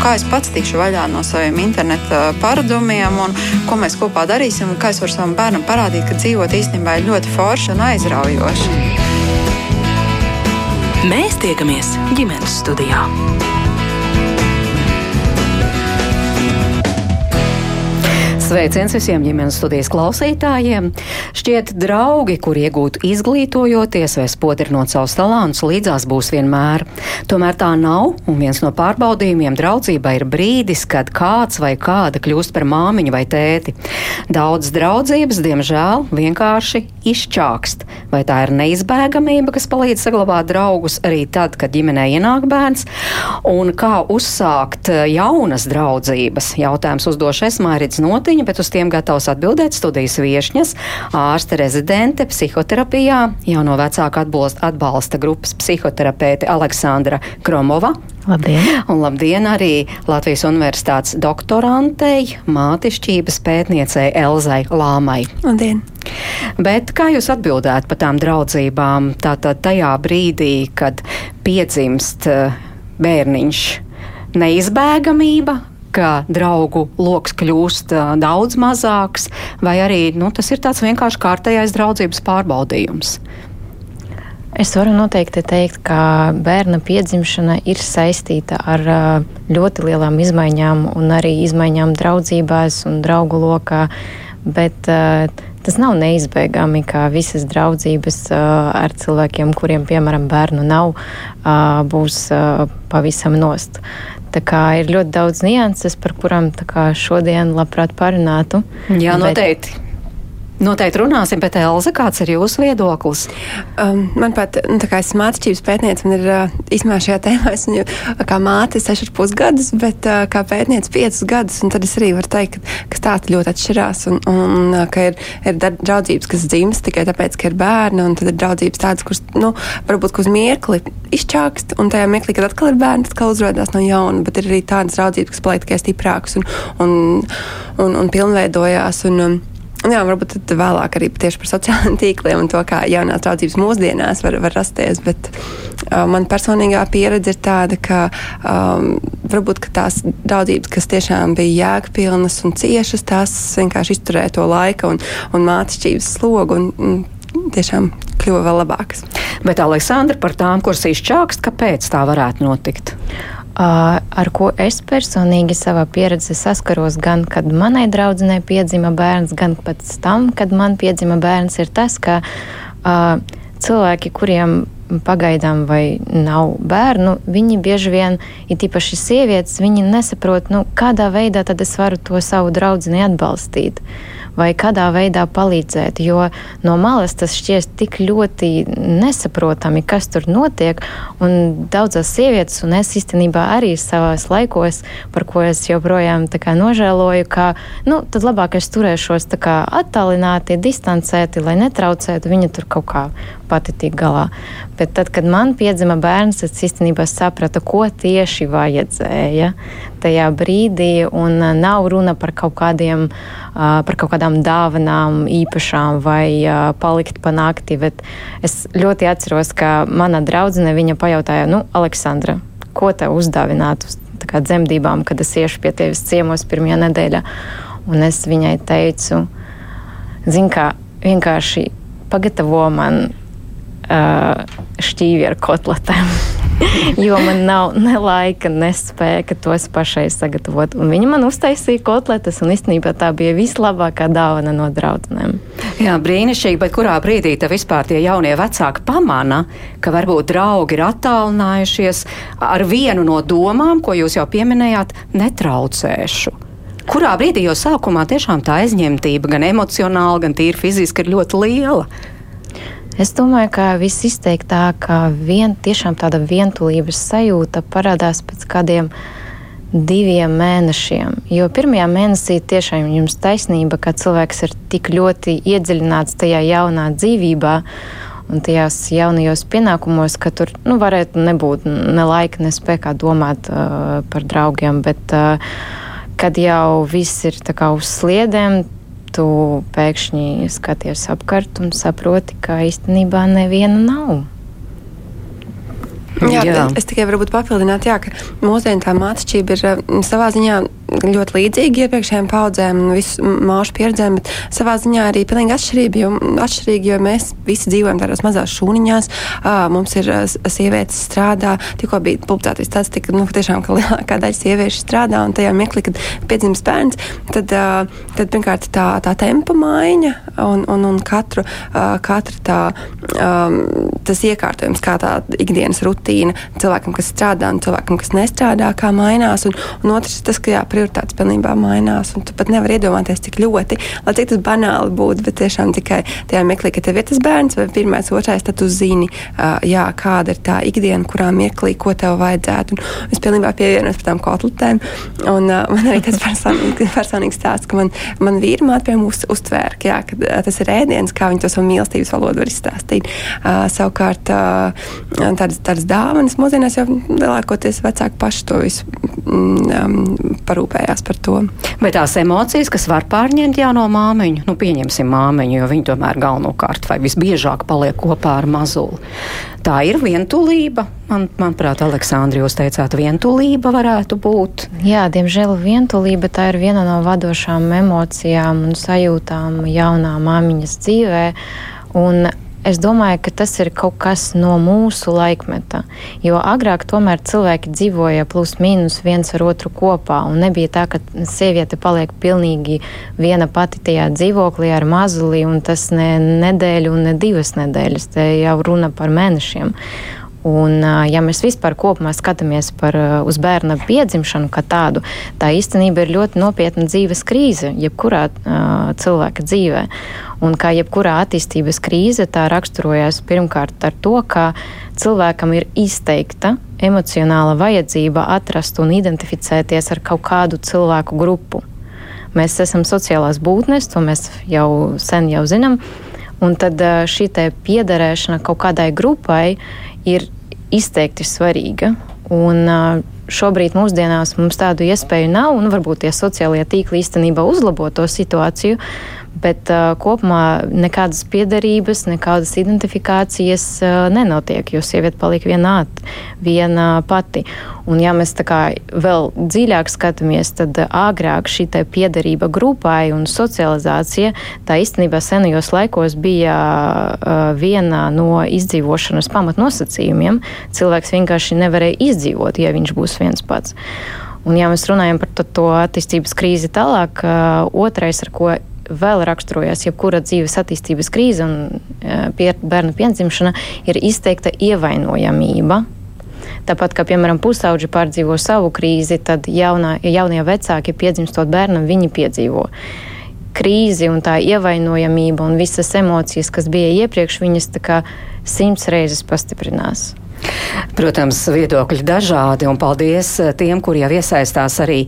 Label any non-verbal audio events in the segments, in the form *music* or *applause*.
kā es pats tikšu vaļā no saviem interneta paradumiem un ko mēs kopā darīsim un kā es varu savam bērnam parādīt, ka dzīvot īstenībā ir ļoti forši un aizraujoši. Mēs tiekamies ģimenes studijā. Sveiciens visiem ģimenes studijas klausītājiem. Šķiet, draugi, kur iegūtu izglītojoties vai spotrinot savus talantus, līdzās būs vienmēr. Tomēr tā nav, un viens no pārbaudījumiem draudzībai ir brīdis, kad kāds vai kāda kļūst par māmiņu vai tēti. Daudz draudzības, diemžēl, vienkārši izčākst. Vai tā ir neizbēgamība, kas palīdz saglabāt draugus arī tad, kad ģimenē ienāk bērns, un kā uzsākt jaunas draudzības? Jautājums uzdošu es Mārīdz Jautājumi, bet uz tiem gatavs atbildēt studijas viešņas, ārste rezidente psihoterapijā, jauno vecāku atbalsta, atbalsta grupas psihoterapeite Aleksandra Kromova. Labdien! Un labdien arī Latvijas Universitātes doktorantei, mātišķības pētniecei Elzai Lāmai. Labdien! Bet kā jūs atbildētu par tām draudzībām tātad tajā brīdī, kad piedzimst eh, bērniņš? Neizbēgamība ka draugu lokus kļūst daudz mazāks, vai arī nu, tas ir tāds vienkārši kārtējais draudzības pārbaudījums. Es varu noteikti teikt, ka bērna piedzimšana ir saistīta ar ļoti lielām izmaiņām, un arī izmaiņām draudzībās un draugu lokā. Bet uh, tas nav neizbēgami, ka visas draudzības uh, ar cilvēkiem, kuriem, piemēram, bērnu nav, uh, būs pavisam nost. Ir ļoti daudz nianses, par kurām šodien labprāt parunātu. Jā, noteikti. Bet, Noteikti runāsim, bet Elza, kāds ir jūsu viedoklis? Um, man pat, nu, tā kā es mācības pētniece, man ir uh, īstenībā šajā tēmā, es viņu kā māte seši ar pus gadus, bet uh, kā pētniece piecus gadus, un tad es arī varu teikt, ka, ka stāsti ļoti atšķirās, un, un uh, ka ir, ir draudzības, kas dzimst tikai tāpēc, ka ir bērni, un tad ir draudzības tādas, kuras, nu, varbūt uz mirkli izčākst, un tajā mirklī, kad atkal ir bērni, atkal uzrādās no jauna, bet ir arī tādas draudzības, kas paliek tikai stiprākas un, un, un, un pilnveidojās. Un, um, Jā, varbūt tad vēlāk arī tieši par sociālajiem *laughs* tīkliem un to, kā jaunās draudzības mūsdienās var, var rasties. Bet uh, man personīgā pieredze ir tāda, ka um, varbūt ka tās draudzības, kas tiešām bija jēgpilnas un ciešas, tās vienkārši izturēja to laika un, un mātišķības slogu. Un, un, tiešām kļuva vēl labākas. Bet, Aleksandra, par tām, kuras izčākst, kāpēc tā varētu notikt? Ar ko es personīgi savā pieredzē saskaros, gan kad manai draudzenei piedzima bērns, gan pēc tam, kad man piedzima bērns, ir tas, ka uh, cilvēki, kuriem pagaidām vai nav bērnu, viņi bieži vien, ir tīpaši sievietes, viņi nesaprot, nu, kādā veidā tad es varu to savu draugu atbalstīt. Uh, vai kādā veidā palīdzēt. Jo no malas tas šķiet tik ļoti nesaprotami, kas tur notiek. Daudzas sievietes, un es īstenībā arī savās laikos, par ko es joprojām nožēloju, ka nu, tad labāk es turēšos attālināti, distancēti, lai netraucētu viņa tur kaut kā pati tik galā. Bet tad, kad man piedzima bērns, es īstenībā sapratu, ko tieši vajadzēja tajā brīdī. Un uh, nav runa par kaut, kādiem, uh, par kaut kādām dāvanām, īpašām vai uh, palikt pa nakti. Bet es ļoti atceros, ka mana draudzene viņa pajautāja, nu, Aleksandra, ko tev uzdāvināt uz dzemdībām, kad es iešu pie tevis ciemos pirmajā nedēļā. Un es viņai teicu, zini, kā vienkārši pagatavo man šķīvi ar kotletēm. *laughs* *laughs* jo man nav ne laika, ne spēka tos pašai sagatavot. Un viņa man uztaisīja kotletes, un īstenībā tā bija vislabākā dāvana no draudzenēm. Jā, brīnišķīgi, bet kurā brīdī te vispār tie jaunie vecāki pamana, ka varbūt draugi ir attālinājušies ar vienu no domām, ko jūs jau pieminējāt, netraucēšu? Kurā brīdī jau sākumā tiešām tā aizņemtība, gan emocionāli, gan tīri fiziski, ir ļoti liela? Es domāju, ka visizteiktāk vien, tāda vientulības sajūta parādās pēc kādiem diviem mēnešiem. Jo pirmajā mēnesī tiešām jums taisnība, ka cilvēks ir tik ļoti iedziļināts tajā jaunā dzīvībā. Un tajās jaunajos pienākumos, ka tur nu, varētu nebūt ne laika, ne spēkā domāt uh, par draugiem, bet uh, kad jau viss ir uz sliedēm, tu pēkšņi skaties apkārt un saproti, ka īstenībā neviena nav. Jā, jā. Es tikai varbūt papildinātu, jā, ka mūsdienu tā mācība ir mm, savā ziņā ļoti līdzīga iepriekšējām paudzēm visu māšu pieredzēm, bet savā ziņā arī pilnīgi atšķirība, jo, atšķirīgi, jo mēs visi dzīvojam tādās mazās šūniņās, mums ir sievietes strādā, tikko bija publicēts tāds, ka nu, tiešām ka lielākā daļa sieviešu strādā, un tajā mirklī, kad piedzimst bērns, tad, tad pirmkārt tā, tā tempa maiņa un, un, un katru, katra tā, tas iekārtojums, kā tā ikdienas rutīna cilvēkam, kas strādā un cilvēkam, kas nestrādā, kā mainās, un, un otrs ir tas, ka jā, prioritātes pilnībā mainās. Tu pat nevari iedomāties, cik ļoti, lai cik tas banāli būtu, bet tiešām tikai tajā meklī, ka tev ir tas bērns vai pirmais, otrais, tad tu zini, uh, jā, kāda ir tā ikdiena, kurā mirklī, ko tev vajadzētu. Un es pilnībā pievienojos par tām kotletēm. Un, uh, man arī tas *laughs* personīgi, personīgs stāsts, ka man, man vīra māte pie mums uztvēra, ka, jā, ka uh, tas ir ēdiens, kā viņi to savu mīlestības valodu var izstāstīt. Uh, savukārt uh, tādas, tādas dāvanas mūsdienās jau lielākoties vecāki paši to visu mm, um, parūpē parūpējās par to. Bet tās emocijas, kas var pārņemt jau no māmiņu, nu pieņemsim māmiņu, jo viņi tomēr galvenokārt vai visbiežāk paliek kopā ar mazuli. Tā ir vientulība. Man, manuprāt, Aleksandri, jūs teicāt, vientulība varētu būt. Jā, diemžēl vientulība tā ir viena no vadošām emocijām un sajūtām jaunā māmiņas dzīvē. Un Es domāju, ka tas ir kaut kas no mūsu laikmeta. Jo agrāk tomēr cilvēki dzīvoja plus mīnus viens ar otru kopā. Un nebija tā, ka sieviete paliek pilnīgi viena pati tajā dzīvoklī ar mazuli, un tas ne nedēļu ne divas nedēļas. Te jau runa par mēnešiem. Un, ja mēs vispār kopumā skatāmies par, uz bērna piedzimšanu kā tādu, tā īstenībā ir ļoti nopietna dzīves krīze, jebkurā uh, cilvēka dzīvē. Un kā jebkurā attīstības krīze, tā raksturojas pirmkārt ar to, ka cilvēkam ir izteikta emocionāla vajadzība atrast un identificēties ar kaut kādu cilvēku grupu. Mēs esam sociālās būtnes, to mēs jau sen jau zinām. Un tad šī piederēšana kaut kādai grupai ir izteikti svarīga. Un, šobrīd mūsdienās mums tādu iespēju nav, un varbūt tie sociālie tīkli īstenībā uzlabo to situāciju, bet uh, kopumā nekādas piederības, nekādas identifikācijas uh, nenotiek, jo sieviete paliek vienā, viena pati. Un, ja mēs tā kā vēl dziļāk skatāmies, tad uh, agrāk šī piederība grupai un socializācija tā īstenībā senajos laikos bija uh, viena no izdzīvošanas pamatnosacījumiem. Cilvēks vienkārši nevarēja izdzīvot, ja viņš būs viens pats. Un, ja mēs runājam par to, to attīstības krīzi tālāk, uh, otrais, ar ko vēl raksturojas jebkura dzīves attīstības krīze un bērnu piedzimšana, ir izteikta ievainojamība. Tāpat kā, piemēram, pusauģi pārdzīvo savu krīzi, tad jaunā, jaunie vecāki piedzimstot bērnam, viņi piedzīvo krīzi un tā ievainojamība un visas emocijas, kas bija iepriekš, viņas tā kā simts reizes pastiprinās. Protams, viedokļi dažādi, un paldies eh, tiem, kur jau iesaistās arī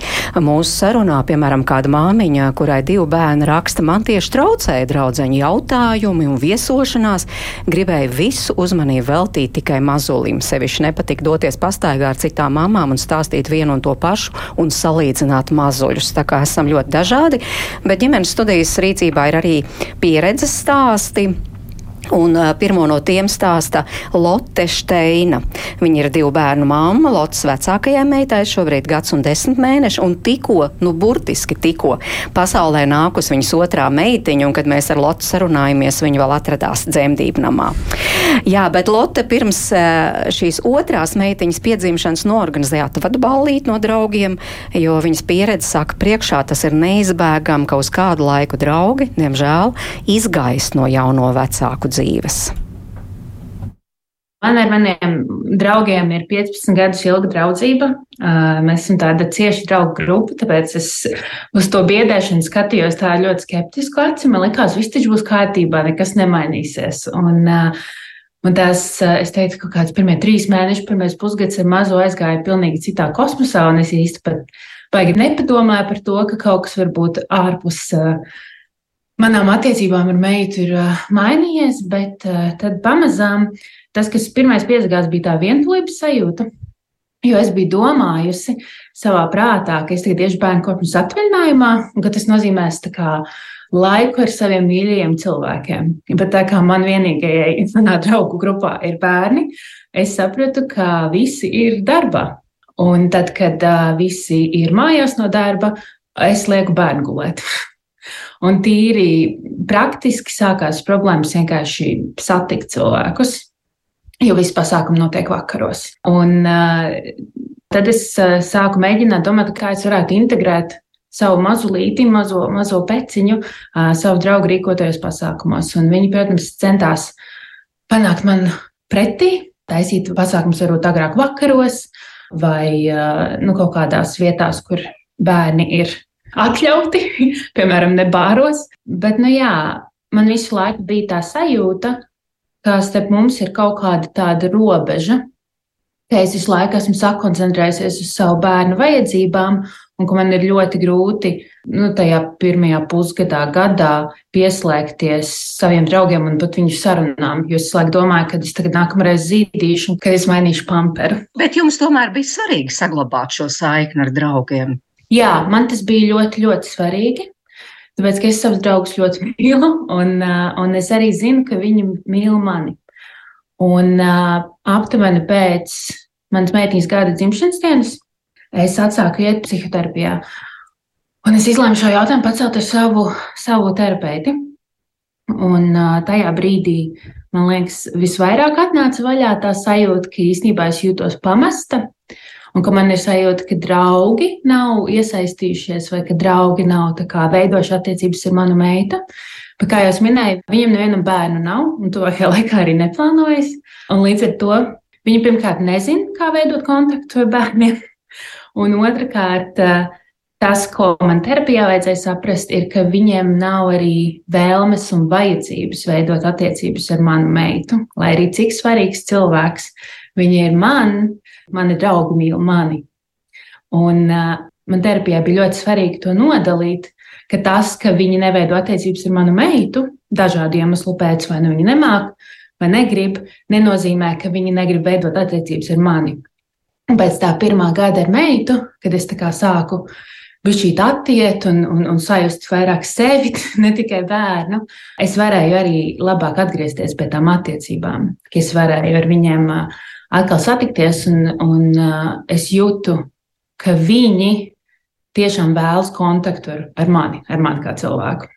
mūsu sarunā. Piemēram, kāda māmiņa, kurai divi bērni raksta, man tieši traucēja draudzeņu jautājumi un viesošanās, gribēja visu uzmanību veltīt tikai mazulim. Sevišķi nepatika doties pastaigā ar citām mamām un stāstīt vienu un to pašu un salīdzināt mazuļus. Tā kā esam ļoti dažādi, bet ģimenes studijas rīcībā ir arī pieredzes stāsti. Un pirmo no tiem stāsta Lotte Steina. Viņa ir divu bērnu mamma, Lottes vecākajai meitai šobrīd gads un desmit mēneši, un tikko, nu burtiski tikko, pasaulē nākus viņas otrā meitiņa, un kad mēs ar Lotu sarunājamies, viņa vēl atradās dzemdību namā. Jā, bet Lotte pirms šīs otrās meitiņas piedzimšanas norganizēja atvadu ballīt no draugiem, jo viņas pieredze saka priekšā tas ir neizbēgam, ka uz kādu laiku draugi, diemžēl, izgaist no jauno vecāku dzīves? Man ar maniem draugiem ir 15 gadus ilga draudzība. Mēs esam tāda cieša draugu grupa, tāpēc es uz to biedēšanu skatījos tā ļoti skeptisku aci. Man liekas, viss taču būs kārtībā, nekas nemainīsies. Un, un tās, es teicu, ka kāds pirmie trīs mēneši, pirmais pusgads ar mazo aizgāja pilnīgi citā kosmosā, un es īsti pat baigi nepadomāju par to, ka kaut kas var būt ārpus uh, manām attiecībām ar meitu ir uh, mainījies, bet uh, tad pamazām tas, kas pirmais piesakās, bija tā vientulības sajūta. Jo es biju domājusi savā prātā, ka es tagad iešu bērnu kopšanas atvaļinājumā, un ka tas nozīmēs kā, laiku ar saviem mīļajiem cilvēkiem. Bet tā kā man vienīgajai manā draugu grupā ir bērni, es sapratu, ka visi ir darbā. Un tad, kad uh, visi ir mājās no darba, es lieku bērnu gulēt. *laughs* Un tīri praktiski sākās problēmas vienkārši satikt cilvēkus, jo visi pasākumi notiek vakaros. Un uh, tad es uh, sāku mēģināt domāt, kā es varētu integrēt savu mazulīti, mazo, mazo peciņu, uh, savu draugu rīkotajos pasākumos. Un viņi, protams, centās panākt man pretī, taisīt pasākumus varbūt agrāk vakaros vai nu, kaut kādās vietās, kur bērni ir atļauti, *laughs* piemēram, nebāros. Bet, nu jā, man visu laiku bija tā sajūta, ka starp mums ir kaut kāda tāda robeža, ka es visu laiku esmu sakoncentrējusies uz savu bērnu vajadzībām, un ka man ir ļoti grūti nu, tajā pirmajā pusgadā, gadā pieslēgties saviem draugiem un pat viņu sarunām. Jo es laikam domāju, ka es tagad nākamreiz zīdīšu, ka es mainīšu pamperu. Bet jums tomēr bija svarīgi saglabāt šo saikni ar draugiem. Jā, man tas bija ļoti, ļoti svarīgi. Tāpēc, es savus draugus ļoti *laughs* mīlu, un, un es arī zinu, ka viņi mīl mani. Un aptuveni pēc manas meitiņas gada dzimšanas dienas es atsāku iet psihoterapijā. Un es izlēmu šo jautājumu pacelt ar savu, savu terapeiti. Un tajā brīdī, man liekas, visvairāk atnāca vaļā tā sajūta, ka īstenībā es jūtos pamesta un ka man ir sajūta, ka draugi nav iesaistījušies, vai ka draugi nav veidojuši attiecības ar manu meitu. Bet, kā jau minēju, viņam nevienam bērnu nav, un to jau laikā arī neplānojas. Un līdz ar to viņi pirmkārt nezina, kā veidot kontaktu ar bērniem. *laughs* Un otrkārt, tas, ko man terapijā vajadzēja saprast, ir, ka viņiem nav arī vēlmes un vajadzības veidot attiecības ar manu meitu. Lai arī cik svarīgs cilvēks viņa ir man, mani draugi mīl mani. Un uh, man terapijā bija ļoti svarīgi to nodalīt, ka tas, ka viņi neveido attiecības ar manu meitu, dažādu iemeslu pēc, vai nu viņi nemāk, vai negrib, nenozīmē, ka viņi negrib veidot attiecības ar mani. Un pēc tā pirmā gada ar meitu, kad es sāku bišķīt attiet un, un, un sajust vairāk sevi, *laughs* ne tikai bērnu, es varēju arī labāk atgriezties pie tām attiecībām, ka es varēju ar viņiem uh, atkal satikties, un, un uh, es jūtu, ka viņi tiešām vēlas kontaktu ar, ar mani, ar mani kā cilvēku.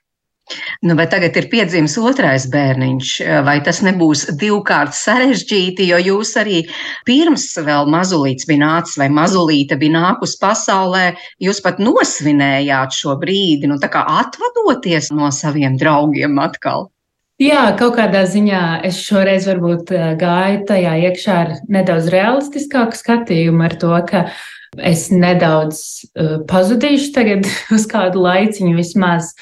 Nu, bet tagad ir piedzimis otrais bērniņš. Vai tas nebūs divkārt sarežģīti, jo jūs arī pirms vēl mazulīts bija nācis vai mazulīte bija nākus pasaulē, jūs pat nosvinējāt šo brīdi, nu tā kā atvadoties no saviem draugiem atkal? Jā, kaut kādā ziņā es šoreiz varbūt eh, gāju tajā iekšā ar nedaudz realistiskāku skatījumu, ar to, ka es nedaudz uh, pazudīšu tagad *laughs* uz kādu laiciņu vismaz.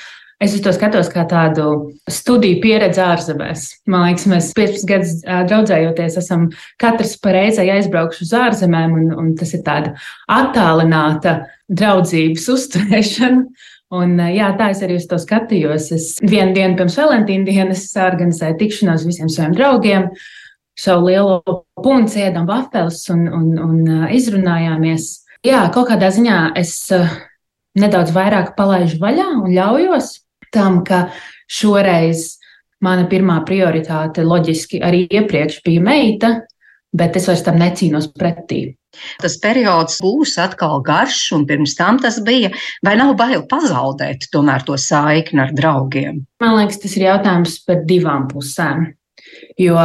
Es to skatos kā tādu studiju pieredzi ārzemēs. Man liekas, mēs 15 gadus draudzējoties, esam katrs pareizai aizbraukuši uz ārzemēm, un, un tas ir tāda attālināta draudzības uzturēšana. Un, jā, tā es arī uz to skatījos. Es vienu dienu pirms Valentīna dienas organizēju tikšanos visiem saviem draugiem, savu lielo punktu, ēdam vafeles un, un, un izrunājāmies. Jā, kaut kādā ziņā es nedaudz vairāk palaidu vaļā un ļaujos tam, ka šoreiz mana pirmā prioritāte loģiski arī iepriekš bija meita, bet es vairs tam necīnos pretī. Tas periods būs atkal garš, un pirms tam tas bija. Vai nav bail pazaudēt tomēr to saikni ar draugiem? Man liekas, tas ir jautājums par divām pusēm. Jo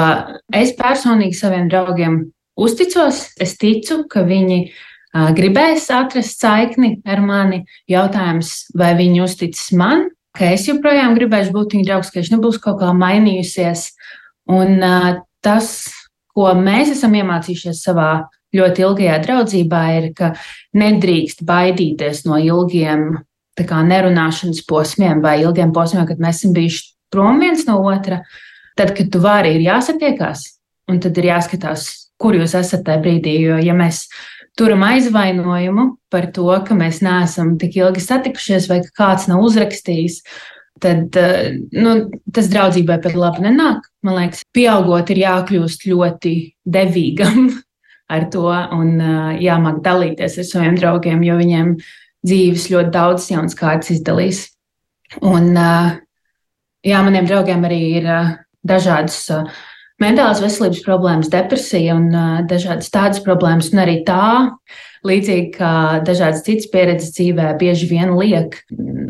es personīgi saviem draugiem uzticos, es ticu, ka viņi gribēs atrast saikni ar mani. Jautājums, vai viņi uzticas man, ka es joprojām gribēšu būt viņa draugs, ka viņš nebūs kaut kā mainījusies. Un uh, tas, ko mēs esam iemācījušies savā ļoti ilgajā draudzībā ir, ka nedrīkst baidīties no ilgiem kā, nerunāšanas posmiem vai ilgiem posmiem, kad mēs esam bijuši prom viens no otra. Tad, kad tu vari, ir jāsatiekās, un tad ir jāskatās, kur jūs esat tajā brīdī. Jo, ja mēs turam aizvainojumu par to, ka mēs neesam tik ilgi satikušies, vai ka kāds nav uzrakstījis, tad nu, tas draudzībai pat labi nenāk. Man liekas, pieaugot, ir jākļūst ļoti devīgam *laughs* ar to un jāmāk dalīties ar saviem draugiem, jo viņiem dzīves ļoti daudz jaunas kārtas izdalīs. Un, jā, maniem draugiem arī ir dažādas mentālās veselības problēmas, depresija un dažādas tādas problēmas, un arī tā Līdzīgi kā dažādas citas pieredzes dzīvē, bieži vien liek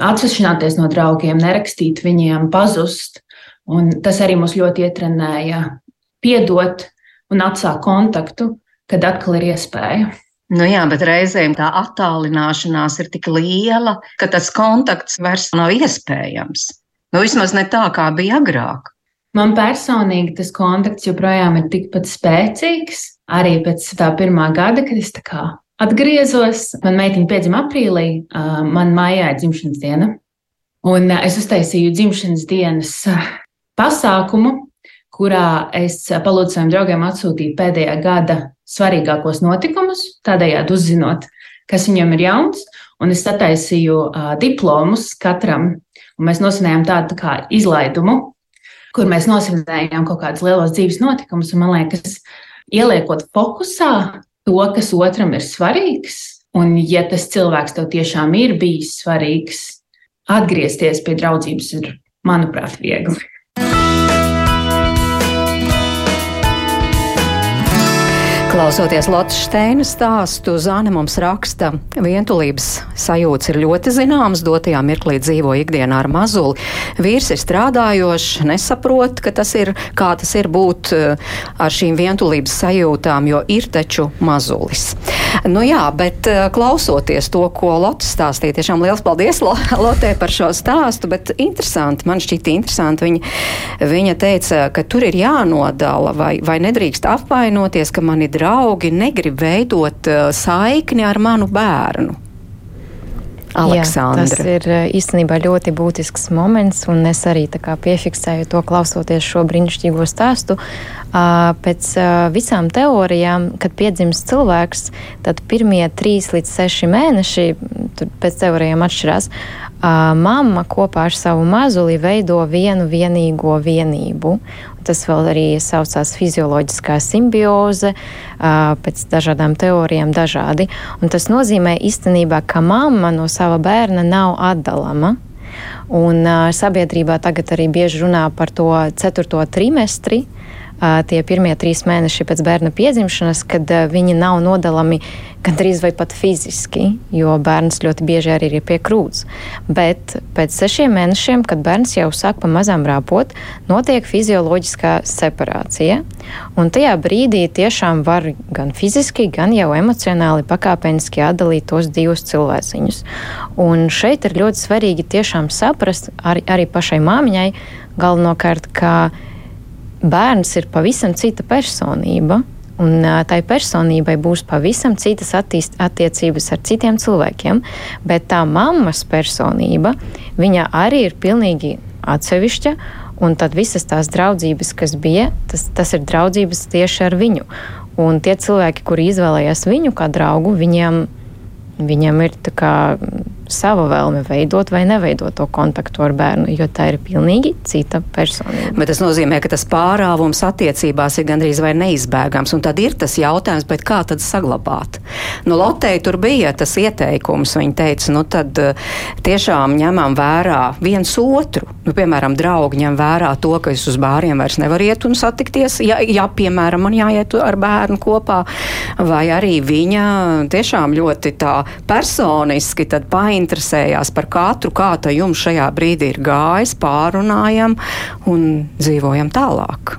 atsevišķināties no draugiem, nerakstīt viņiem, pazust. Un tas arī mūs ļoti ietrenēja piedot un atsākt kontaktu, kad atkal ir iespēja. Nu jā, bet reizēm tā attālināšanās ir tik liela, ka tas kontakts vairs nav iespējams. Nu, vismaz ne tā, kā bija agrāk. Man personīgi tas kontakts joprojām ir tikpat spēcīgs. Arī pēc tā pirmā gada, kad es atgriezos. Man meitiņa piedzima aprīlī, man mājā ir dzimšanas diena. Un es uztaisīju dzimšanas dienas pasākumu, kurā es palūdzu saviem draugiem atsūtīt pēdējā gada svarīgākos notikumus, tādējādi uzzinot, kas viņiem ir jauns. Un es sataisīju uh, diplomus katram, un mēs nosinājām tādu tā kā izlaidumu, kur mēs nosvinējām kaut kādus lielos dzīves notikumus. Man liekas, ieliekot fokusā to, kas otram ir svarīgs, un ja tas cilvēks tev tiešām ir bijis svarīgs, atgriezties pie draudzības ir, manuprāt, viegli. Klausoties Lotte Steina stāstu, Zāne mums raksta, vientulības sajūts ir ļoti zināms, dotajā mirklī dzīvo ikdienā ar mazuli. Vīrs ir strādājošs, nesaprot, ka tas ir, kā tas ir būt eh, ar šīm vientulības sajūtām, jo ir taču mazulis. Nu jā, bet eh, klausoties to, ko Lotte stāstīja, tiešām liels paldies Lotē par šo stāstu, bet interesanti, man šķita interesanti, viņa, viņa teica, ka tur ir jānodala vai, vai nedrīkst apvainoties, ka man ir draugi draugi negrib veidot uh, saikni ar manu bērnu. Aleksandra. Jā, tas ir uh, īstenībā ļoti būtisks moments, un es arī piefiksēju to klausoties šo brīnišķīgo stāstu. Uh, pēc visām teorijām, kad piedzimst cilvēks, tad pirmie trīs līdz seši mēneši, tur pēc teorijām atšķirās, mamma kopā ar savu mazuli veido vienu vienīgo vienību. Tas vēl arī saucās fizioloģiskā simbioze, pēc dažādām teorijām dažādi. Un tas nozīmē īstenībā, ka mamma no sava bērna nav atdalama. Un sabiedrībā tagad arī bieži runā par to ceturto trimestri, tie pirmie trīs mēneši pēc bērna piedzimšanas, kad viņi nav nodalami gandrīz vai pat fiziski, jo bērns ļoti bieži arī ir pie krūts. Bet pēc sešiem mēnešiem, kad bērns jau sāk pamazām rāpot, notiek fizioloģiskā separācija. Un tajā brīdī tiešām var gan fiziski, gan jau emocionāli pakāpeniski atdalīt tos divus cilvēciņus. Un šeit ir ļoti svarīgi tiešām saprast arī, arī pašai māmiņai galvenokārt, ka bērns ir pavisam cita personība. Un tai personībai būs pavisam citas attīst, attiecības ar citiem cilvēkiem, bet tā mammas personība, viņa arī ir pilnīgi atsevišķa. Un tad visas tās draudzības, kas bija, tas, tas ir draudzības tieši ar viņu. Un tie cilvēki, kuri izvēlējās viņu kā draugu, viņiem, viņiem ir kā, sava vēlme veidot vai neveidot to kontaktu ar bērnu, jo tā ir pilnīgi cita personība. Bet tas nozīmē, ka tas pārāvums attiecībās ir gandrīz vai neizbēgams. Un tad ir tas jautājums, kā tad saglabāt? Nu, Lotei tur bija tas ieteikums. Viņa teica, nu tad eh, tiešām ņemam vērā viens otru. Nu, piemēram, draugi ņem vērā to, ka es uz bāriem vairs nevaru iet un satikties, ja, ja piemēram, man jāiet ar bērnu kopā, vai arī viņa tiešām ļoti tā personiski paņem interesējās par katru, kā tā jums šajā brīdī ir gājis, pārunājam un dzīvojam tālāk.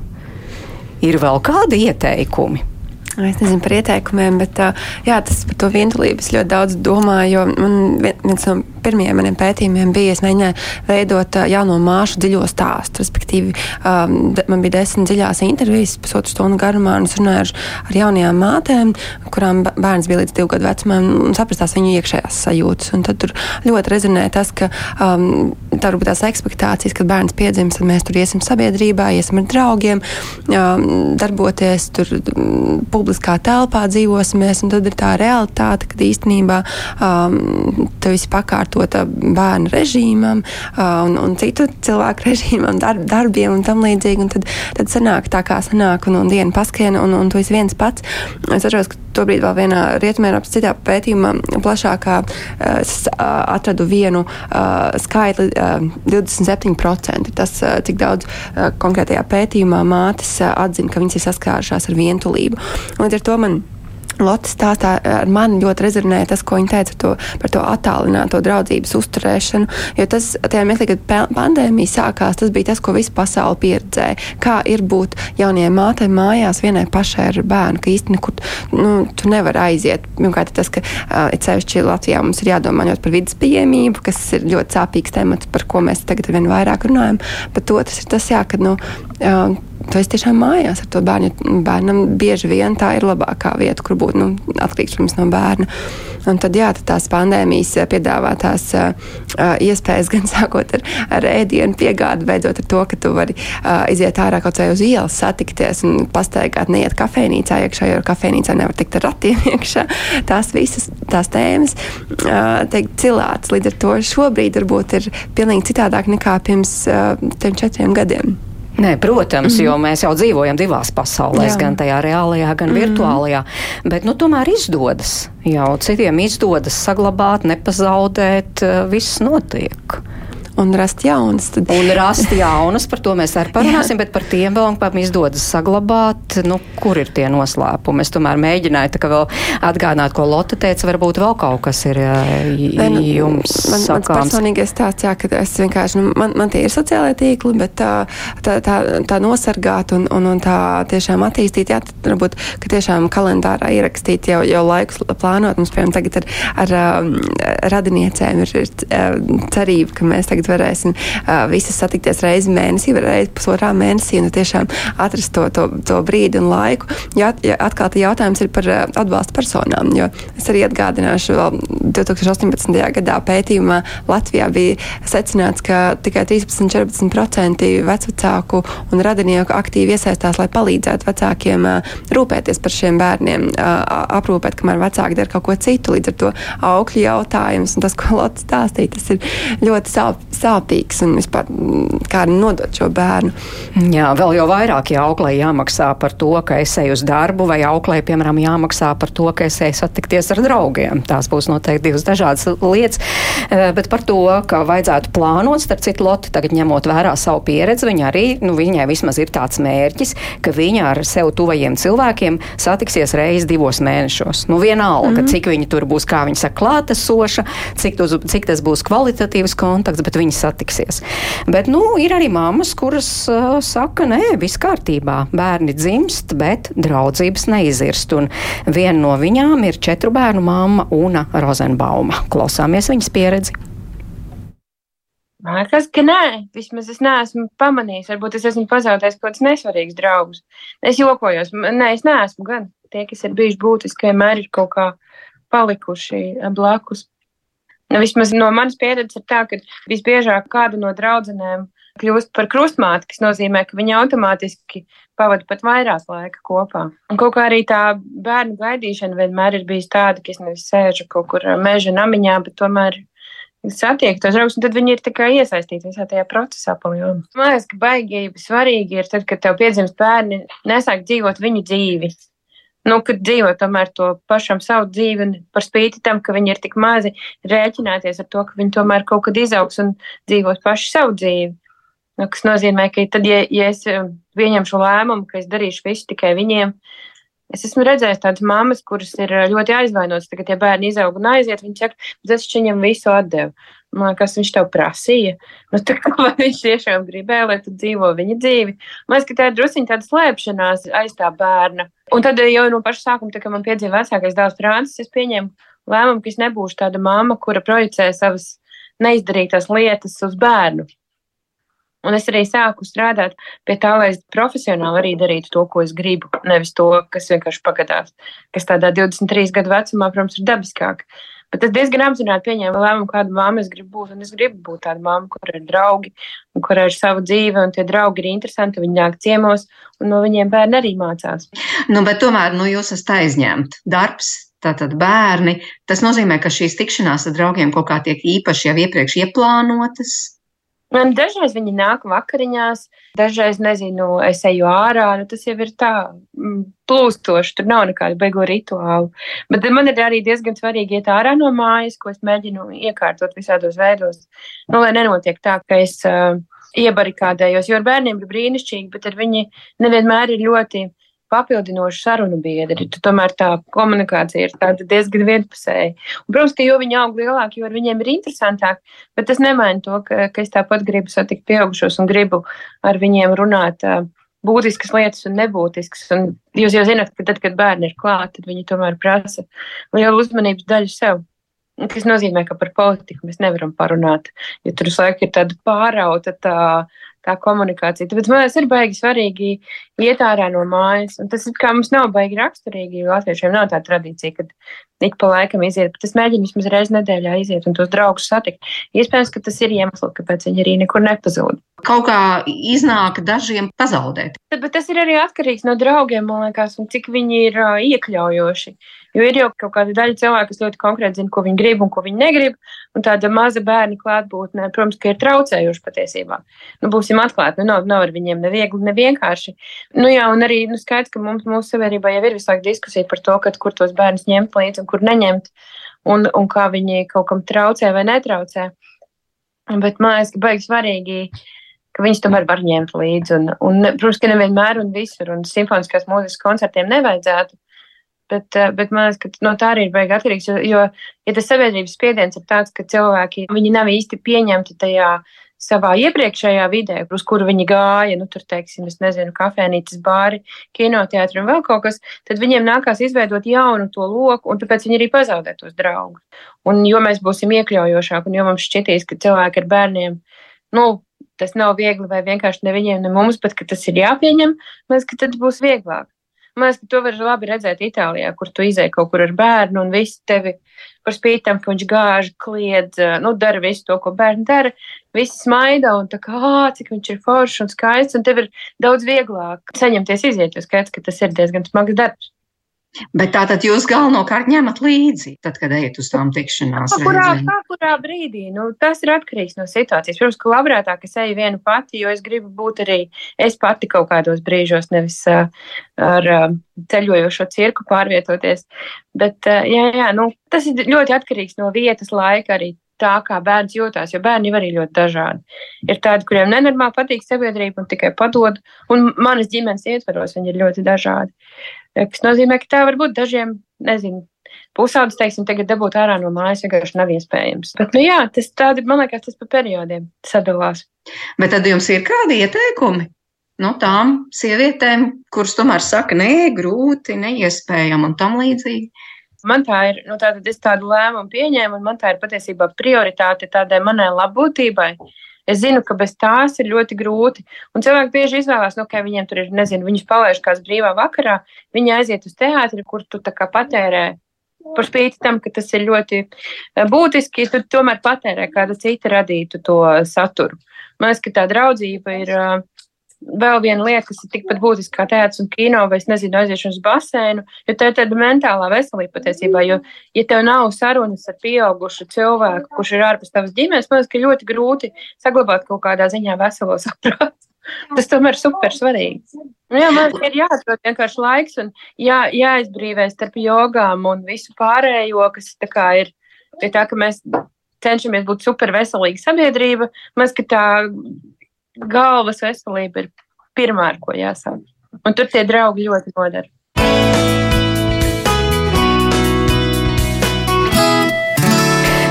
Ir vēl kādi ieteikumi? Es nezinu par ieteikumiem, bet jā, tas par to vientulību es ļoti daudz domāju. Man viens no pirmajiem maniem pētījumiem bija, es mēģināju veidot jauno māšu dziļo stāstu. Respektīvi, man bija desmit dziļās intervijas, pusotru stundu garumā, un es runāju ar, ar jaunajām mātēm, kurām bērns bija līdz divu gadu vecumam, un saprast viņu iekšējās sajūtas. Un tad tur ļoti rezonē tas, ka um, tā varbūt tās ekspektācijas, kad bērns piedzims, tad mēs tur iesim sabiedrībā, iesim ar draugiem, um, darboties tur. Um, publiskā telpā dzīvosimies, un tad ir tā realitāte, ka īstenībā um, tu esi pakārtota bērnu režīmam uh, un, un citu cilvēku *laughs* režīmam, darb, darbiem un tam līdzīgi. Un tad, tad sanāk tā, kā sanāk, un, un diena paskiena, un, un tu esi viens pats. Es atceros, ka tobrīd vēl vienā Rietumēropas citā pētījumā plašākā es atradu vienu skaitli 27%. Tas, cik daudz konkrētajā pētījumā mātes atzina, ka viņas ir saskārušās ar vientulību. Līdz ar to man Lotte stāstā ar mani ļoti rezonēja tas, ko viņa teica to, par to attālināto draudzības uzturēšanu. Jo tas, tajā mirklī, kad pandēmija sākās, tas bija tas, ko visa pasaule pieredzēja. Kā ir būt jaunajai mātei mājās vienai pašai ar bērnu, ka īstenībā nekur nu, tu nevari aiziet. Pirmkārt, tas, ka uh, sevišķi Latvijā mums ir jādomā ļoti par vidas pieejamību, kas ir ļoti sāpīgs temats, par ko mēs tagad vien vairāk runājam. Bet otrs ir tas, jā, ka nu, tu esi tiešām mājās ar to bērnu. Bērnam bieži vien tā ir labākā vieta, kur būt nu, atkarīgs protams, no bērna. Un tad, jā, tad tās pandēmijas piedāvātās uh, iespējas, *laughs* gan sākot ar, ar ēdienu piegādi, beidzot ar to, ka tu vari uh, iziet ārā kaut vai uz ielas, satikties un pastaigāt, neiet kafejnīcā iekšā, jo kafejnīcā nevar tikt ar ratiem *laughs* iekšā. Tās visas tās tēmas uh, tiek cilāts. Līdz ar to šobrīd varbūt ir pilnīgi citādāk nekā pirms uh, tiem četriem gadiem. Nē, protams, mm -hmm. jo mēs jau dzīvojam divās pasaulēs, Jā. gan tajā reālajā, gan mm -hmm. virtuālajā. Bet nu, tomēr izdodas. Jau citiem izdodas saglabāt, nepazaudēt, viss notiek un rast jaunas. Tad... Un rast jaunas, par to mēs arī parunāsim, bet par tiem vēl mums izdodas saglabāt, nu, kur ir tie noslēpumi. Es tomēr mēģināju tā kā vēl atgādināt, ko Lotte teica, varbūt vēl kaut kas ir nu, jums man, sakāms. Mans personīgais tāds, jā, ka es vienkārši, nu, man, man tie ir sociālai tīkli, bet tā, tā, tā, tā nosargāt un, un, un tā tiešām attīstīt, jā, tad varbūt, ka tiešām kalendārā ierakstīt jau, jau laikus plānot. Mums, piemēram, tagad ar, ar, ar radiniecēm ir, ir cerība, ka mēs tagad varēsim uh, visas satikties reizi mēnesī, vai reizi pusotrā mēnesī, un nu, tiešām atrast to, to, to brīdi un laiku. Jā, jā, atkal jautājums ir par uh, atbalsta personām, jo es arī atgādināšu, vēl 2018. gadā pētījumā Latvijā bija secināts, ka tikai 13-14% vecvecāku un radinieku aktīvi iesaistās, lai palīdzētu vecākiem uh, rūpēties par šiem bērniem, uh, aprūpēt, kamēr vecāki dara kaut ko citu. Līdz ar to augļu jautājums un tas, ko Lotte stāstīja, tas ir ļoti sāp, sāpīgs un vispār mm, kā nodot šo bērnu. Jā, vēl jau vairāk ja auklē jāmaksā par to, ka es eju uz darbu, vai auklē, piemēram, jāmaksā par to, ka es eju satikties ar draugiem. Tās būs noteikti divas dažādas lietas, eh, bet par to, ka vajadzētu plānot, starp citu, Loti tagad ņemot vērā savu pieredzi, viņa arī, nu, viņai vismaz ir tāds mērķis, ka viņa ar sev tuvajiem cilvēkiem satiksies reizi divos mēnešos. Nu, vienalga, mm -hmm. cik viņi tur būs, kā viņi saka, klātesoša, cik, tuz, cik tas būs kvalitatīvs kontakts, bet viņi satiksies. Bet nu, ir arī mammas, kuras uh, saka, nē, viss kārtībā. Bērni dzimst, bet draudzības neizirst. Un viena no viņām ir četru bērnu mamma Una Rozenbauma. Klausāmies viņas pieredzi. Man liekas, ka nē, vismaz es neesmu pamanījis. Varbūt es esmu pazaudējis kaut kādus nesvarīgus draugus. Es jokojos, nē, es neesmu gan. Tie, kas ir bijuši būtiski, vienmēr ir kaut kā palikuši blakus. Nu, vismaz no manas pieredzes ir tā, ka visbiežāk kāda no draudzenēm kļūst par krustmāti, kas nozīmē, ka viņi automātiski pavada pat vairāk laika kopā. Un kaut kā arī tā bērnu gaidīšana vienmēr ir bijusi tāda, ka es nevis sēžu kaut kur meža namiņā, bet tomēr satiek tos draugus, un tad viņi ir iesaistīti visā tajā procesā. Man liekas, ka baigi svarīgi ir tad, kad tev piedzimst bērni, nesāk dzīvot viņu dzīvi nu, kad dzīvo tomēr to pašam savu dzīvi, un par spīti tam, ka viņi ir tik mazi, rēķināties ar to, ka viņi tomēr kaut kad izaugs un dzīvos paši savu dzīvi. Nu, kas nozīmē, ka tad, ja, ja es eh, pieņemšu lēmumu, ka es darīšu visu tikai viņiem, es esmu redzējis tādas mammas, kuras ir eh, ļoti aizvainotas. Tagad, ja bērni izaug un aiziet, viņi saka, es viņam visu atdevu. Man liekas, viņš tev prasīja. Nu, tā, vai *laughs* viņš tiešām gribēja, lai tu dzīvo viņa dzīvi? Man liekas, ka tā ir druskuļi tāda slēpšanās aiz tā bērna. Un tad jau no paša sākuma, tā, kad man piedzīvoja vecākais dēls Francis, es pieņēmu lēmumu, ka es nebūšu tāda mamma, kura projicē savas neizdarītās lietas uz bērnu. Un es arī sāku strādāt pie tā, lai es profesionāli arī darītu to, ko es gribu. Nevis to, kas vienkārši pagadās, kas tādā 23 gadu vecumā, protams, ir dabiskāk. Bet es diezgan apzināti pieņēmu lēmumu, kādu māmu es gribu būt. Es gribu būt tāda māma, kur ir draugi, kur ir sava dzīve, un tie draugi ir interesanti. Viņi nāk ciemos, un no viņiem bērni arī mācās. Nu, tomēr nu, jūs esat aizņemti. Darbs, tātad bērni. Tas nozīmē, ka šīs tikšanās ar draugiem kaut kā tiek īpaši jau iepriekš ieplānotas. Man dažreiz viņi nāk vakariņās, dažreiz, nezinu, es eju ārā. Nu, tas jau ir tā mm, plūstoši, tur nav nekādu beigu rituālu. Bet man ir arī diezgan svarīgi iet ārā no mājas, ko es mēģinu iekārtot visādos veidos. Nu, lai nenotiek tā, ka es uh, iebarikādējos, jo ar bērniem ir brīnišķīgi, bet ar viņi nevienmēr ir ļoti papildinošu sarunu biedri. Tu tomēr tā komunikācija ir diezgan vienpusēja. Un, protams, ka jo viņi aug lielāki, jo ar viņiem ir interesantāk, bet tas nemaina to, ka, ka es tāpat gribu satikt pieaugušos un gribu ar viņiem runāt. Būtiskas lietas un nebūtiskas. Un jūs jau zināt, ka tad, kad bērni ir klāti, tad viņi tomēr prasa lielu uzmanības daļu sev. Tas nozīmē, ka par politiku mēs nevaram parunāt, jo tur visu laiku ir tāda pārauta tā tā komunikācija. Tāpēc man liekas, ir baigi svarīgi iet ārā no mājas. Un tas kā mums nav baigi raksturīgi, jo latviešiem nav tā tradīcija, kad ik pa laikam iziet. Bet es mēģinu vismaz reizi nedēļā iziet un tos draugus satikt. Iespējams, ka tas ir iemesls, kāpēc viņi arī nekur nepazūd. Kaut kā iznāk dažiem pazaudēt. Bet tas ir arī atkarīgs no draugiem, man liekas, un cik viņi ir iekļaujoši. Jo ir jau kaut kāda daļa cilvēku, kas ļoti konkrēti zina, ko viņi grib un ko viņi negrib. Un tāda maza bērna klātbūtne, protams, ka ir traucējuši patiesībā. Nu, būsim atklāti, nu, nav, nav ar viņiem ne viegli, ne vienkārši. Nu, jā, un arī nu, skaidrs, ka mums, mūsu sabiedrībā jau ir visāk diskusija par to, kad, kur tos bērnus ņemt līdzi un kur neņemt, un, un kā viņi kaut kam traucē vai netraucē. Bet man liekas, ka baigi svarīgi ka viņas tomēr var ņemt līdzi. Un, un, protams, ka nevienmēr un visur, un simfoniskās mūzikas koncertiem nevajadzētu. Bet, eh, bet man liekas, ka no tā arī ir baigi atkarīgs. Jo, jo, ja tas sabiedrības spiediens ir tāds, ka cilvēki nav īsti pieņemti tajā savā iepriekšējā vidē, uz kuru viņi gāja, nu, tur, teiksim, es nezinu, kafejnīcas, bāri, kinoteātri un vēl kaut kas, tad viņiem nākās izveidot jaunu to loku, un tāpēc viņi arī pazaudē tos draugus. Un jo mēs būsim iekļaujošāki, un jo mums šķitīs, ka cilvēki ar bērniem, nu, tas nav viegli vai vienkārši ne viņiem, ne mums, bet ka tas ir jāpieņem, mēs, ka tad būs vieglāk. Man liekas, ka to var labi redzēt Itālijā, kur tu izēji kaut kur ar bērnu un visi tevi par spīti tam, ka viņš gāž, kliedz, nu, dara visu to, ko bērni dara. Visi smaida un tā kā, cik viņš ir foršs un skaists, un tev ir daudz vieglāk saņemties iziet, jo skaidrs, ka tas ir diezgan smags darbs. Bet tā tad jūs galvenokārt ņemat līdzi, tad, kad ejat uz tām tikšanās. Kurā, kā kurā brīdī? Nu, tas ir atkarīgs no situācijas. Protams, ka labprātāk es eju vienu pati, jo es gribu būt arī es pati kaut kādos brīžos, nevis uh, ar uh, ceļojošo cirku pārvietoties. Bet, uh, jā, jā, nu, tas ir ļoti atkarīgs no vietas, laika arī tā, kā bērns jūtās, jo bērni arī ļoti dažādi. Ir tādi, kuriem nenormāli patīk sabiedrība un tikai padod, un manas ģimenes ietvaros viņi ir ļoti dažādi. Tas nozīmē, ka tā var būt dažiem, nezinu, pusaudzis, teiksim, tagad dabūt ārā no mājas vienkārši nav iespējams. Bet, nu jā, tas tādi, man liekas, tas pa periodiem sadalās. Bet tad jums ir kādi ieteikumi? No nu, tām sievietēm, kuras tomēr saka, nē, grūti, neiespējami un tam līdzīgi. Man tā ir, nu, tātad es tādu lēmumu pieņēmu, un man tā ir patiesībā prioritāte tādai manai labbūtībai. Es zinu, ka bez tās ir ļoti grūti. Un cilvēki bieži izvēlās, nu, ka viņiem tur ir, nezinu, viņus palaiž kāds brīvā vakarā, viņi aiziet uz teātri, kur tu tā kā patērē. Par spīti tam, ka tas ir ļoti eh, būtiski, tu tomēr patērē kāda cita radītu to saturu. Man liekas, ka tā draudzība ir uh, vēl viena lieta, kas ir tikpat būtiska kā teātris un kino, vai es nezinu, aiziešana uz basēnu, jo tā ir tāda mentālā veselība patiesībā. Jo, ja tev nav sarunas ar pieaugušu cilvēku, kurš ir ārpus tavas ģimenes, man liekas, ka ļoti grūti saglabāt kaut kādā ziņā veselo saprātu. *laughs* Tas tomēr ir super svarīgi. Nu, jā, man ir jāatrod vienkārši laiks un jā, jāizbrīvēs starp jogām un visu pārējo, kas ir pie tā, ka mēs cenšamies būt super veselīga sabiedrība. Mēs, ka tā galvas veselība ir pirmā, ar ko jāsāk. Un tur tie draugi ļoti nodara.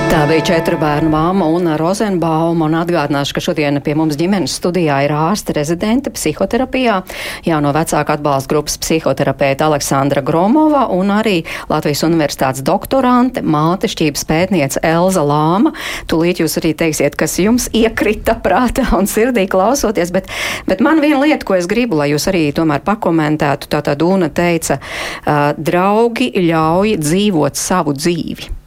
Tā bija četru bērnu māma Una Rozenbauma, un atgādināšu, ka šodien pie mums ģimenes studijā ir ārste rezidente psihoterapijā, jauno vecāku atbalsta grupas psihoterapeita Aleksandra Gromova un arī Latvijas universitātes doktorante, mātešķības pētniece Elza Lāma. Tūlīt jūs arī teiksiet, kas jums iekrita prātā un sirdī klausoties, bet, bet man viena lieta, ko es gribu, lai jūs arī tomēr pakomentētu, tā tā Dūna teica, uh, draugi ļauj dzīvot savu dzīvi.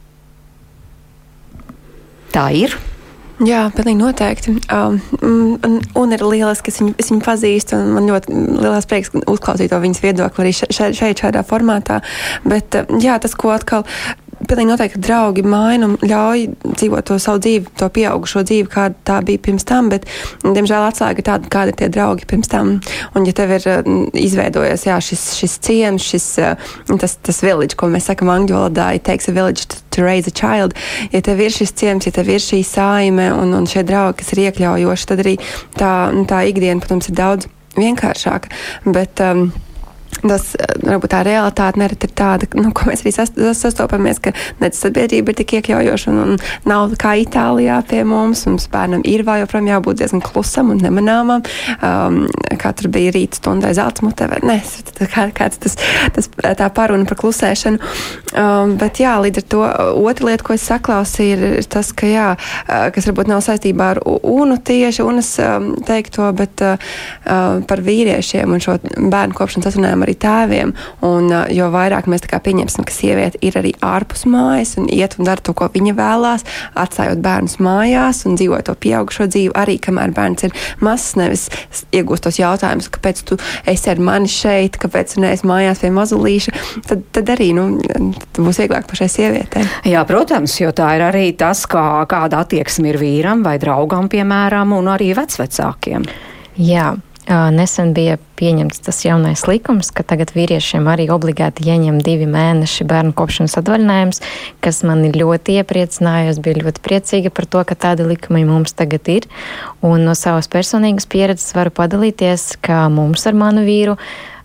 Tā ir. Jā, pilnīgi noteikti. Um, un, un ir lieliski, ka es viņu, es viņu pazīstu. Man ļoti liels prieks uzklausīt to viņas viedokli arī šeit, šeit, šādā formātā. Bet jā, tas, ko atkal pilnīgi noteikti draugi maina un ļauj dzīvot to savu dzīvi, to pieaugušo dzīvi, kāda tā bija pirms tam, bet, diemžēl, atslēga ir tāda, kādi ir tie draugi pirms tam. Un, ja tev ir izveidojies jā, šis, šis ciems, šis tas, tas village, ko mēs sakam angļu valodā, it takes a village to, to raise a child, ja tev ir šis ciems, ja tev ir šī saime un, un šie draugi, kas ir iekļaujoši, tad arī tā, tā ikdiena, protams, ir daudz vienkāršāka. Bet, um, tas, eh, varbūt tā realitāte nereti ir tāda, nu, ko mēs arī sastopamies, ka nec sabiedrība ir tik iekļaujoša un, un nav kā Itālijā pie mums. Mums bērnam ir vēl joprojām jābūt diezgan klusam un nemanāmam. Um, tur bija rīta stundai zelta mutē, vai ne? Kā, kāds tas, tas tā paruna par klusēšanu. Um, bet jā, līdz ar to otra lieta, ko es saklausīju, ir, ir tas, ka jā, uh, kas varbūt nav saistībā ar UNU tieši UNAS um, teikto, bet uh, uh, par vīriešiem un šo bērnu kopšanas atrunājumu arī tēviem. Un, jo vairāk mēs pieņemsim, ka sieviete ir arī ārpus mājas un iet un dara to, ko viņa vēlās, atstājot bērnus mājās un dzīvot to pieaugušo dzīvi, arī kamēr bērns ir mazs, nevis iegūst tos jautājumus, kāpēc tu esi ar mani šeit, kāpēc tu neesi mājās pie mazulīša, tad, tad arī nu, būs vieglāk pašai sievietei. Jā, protams, jo tā ir arī tas, kā, kāda attieksme ir vīram vai draugam, piemēram, un arī vecvecākiem. Jā, Nesen bija pieņemts tas jaunais likums, ka tagad vīriešiem arī obligāti ieņem divi mēneši bērnu kopšanas atvaļinājums, kas man ļoti iepriecināja. Es biju ļoti priecīga par to, ka tādi likumi mums tagad ir. Un no savas personīgas pieredzes varu padalīties, ka mums ar manu vīru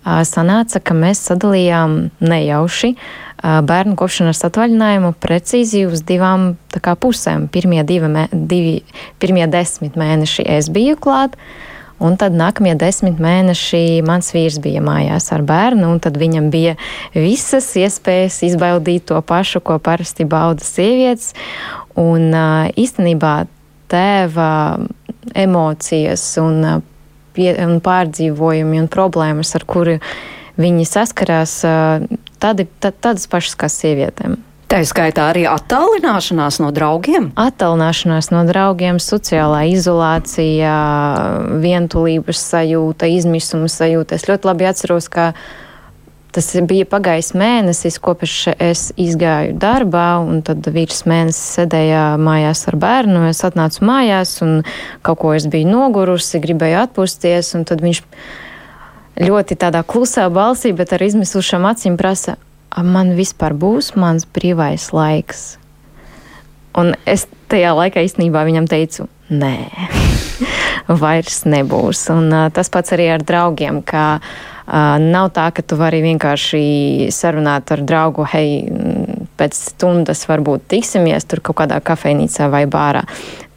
sanāca, ka mēs sadalījām nejauši bērnu kopšanas atvaļinājumu precīzi uz divām kā, pusēm. Pirmie, divi, divi, pirmie desmit mēneši es biju klāt. Un tad nākamie desmit mēneši mans vīrs bija mājās ar bērnu, un tad viņam bija visas iespējas izbaudīt to pašu, ko parasti bauda sievietes. Un īstenībā tēva emocijas un, pie, un pārdzīvojumi un problēmas, ar kuri viņi saskarās, tādi, tādas pašas kā sievietēm. Tā skaitā arī attālināšanās no draugiem. Attālināšanās no draugiem, sociālā izolācija, vientulības sajūta, izmisuma sajūta. Es ļoti labi atceros, ka tas bija pagājis mēnesis, kopš es izgāju darbā, un tad vīrs mēnesis sēdēja mājās ar bērnu. Es atnācu mājās, un kaut ko es biju nogurusi, gribēju atpūsties, un tad viņš ļoti tādā klusā balsī, bet ar izmisušām acīm prasa, man vispār būs mans brīvais laiks. Un es tajā laikā īstenībā viņam teicu, nē, *laughs* vairs nebūs. Un uh, tas pats arī ar draugiem, ka uh, nav tā, ka tu vari vienkārši sarunāt ar draugu, hei, pēc stundas varbūt tiksimies tur kaut kādā kafejnīcā vai bārā.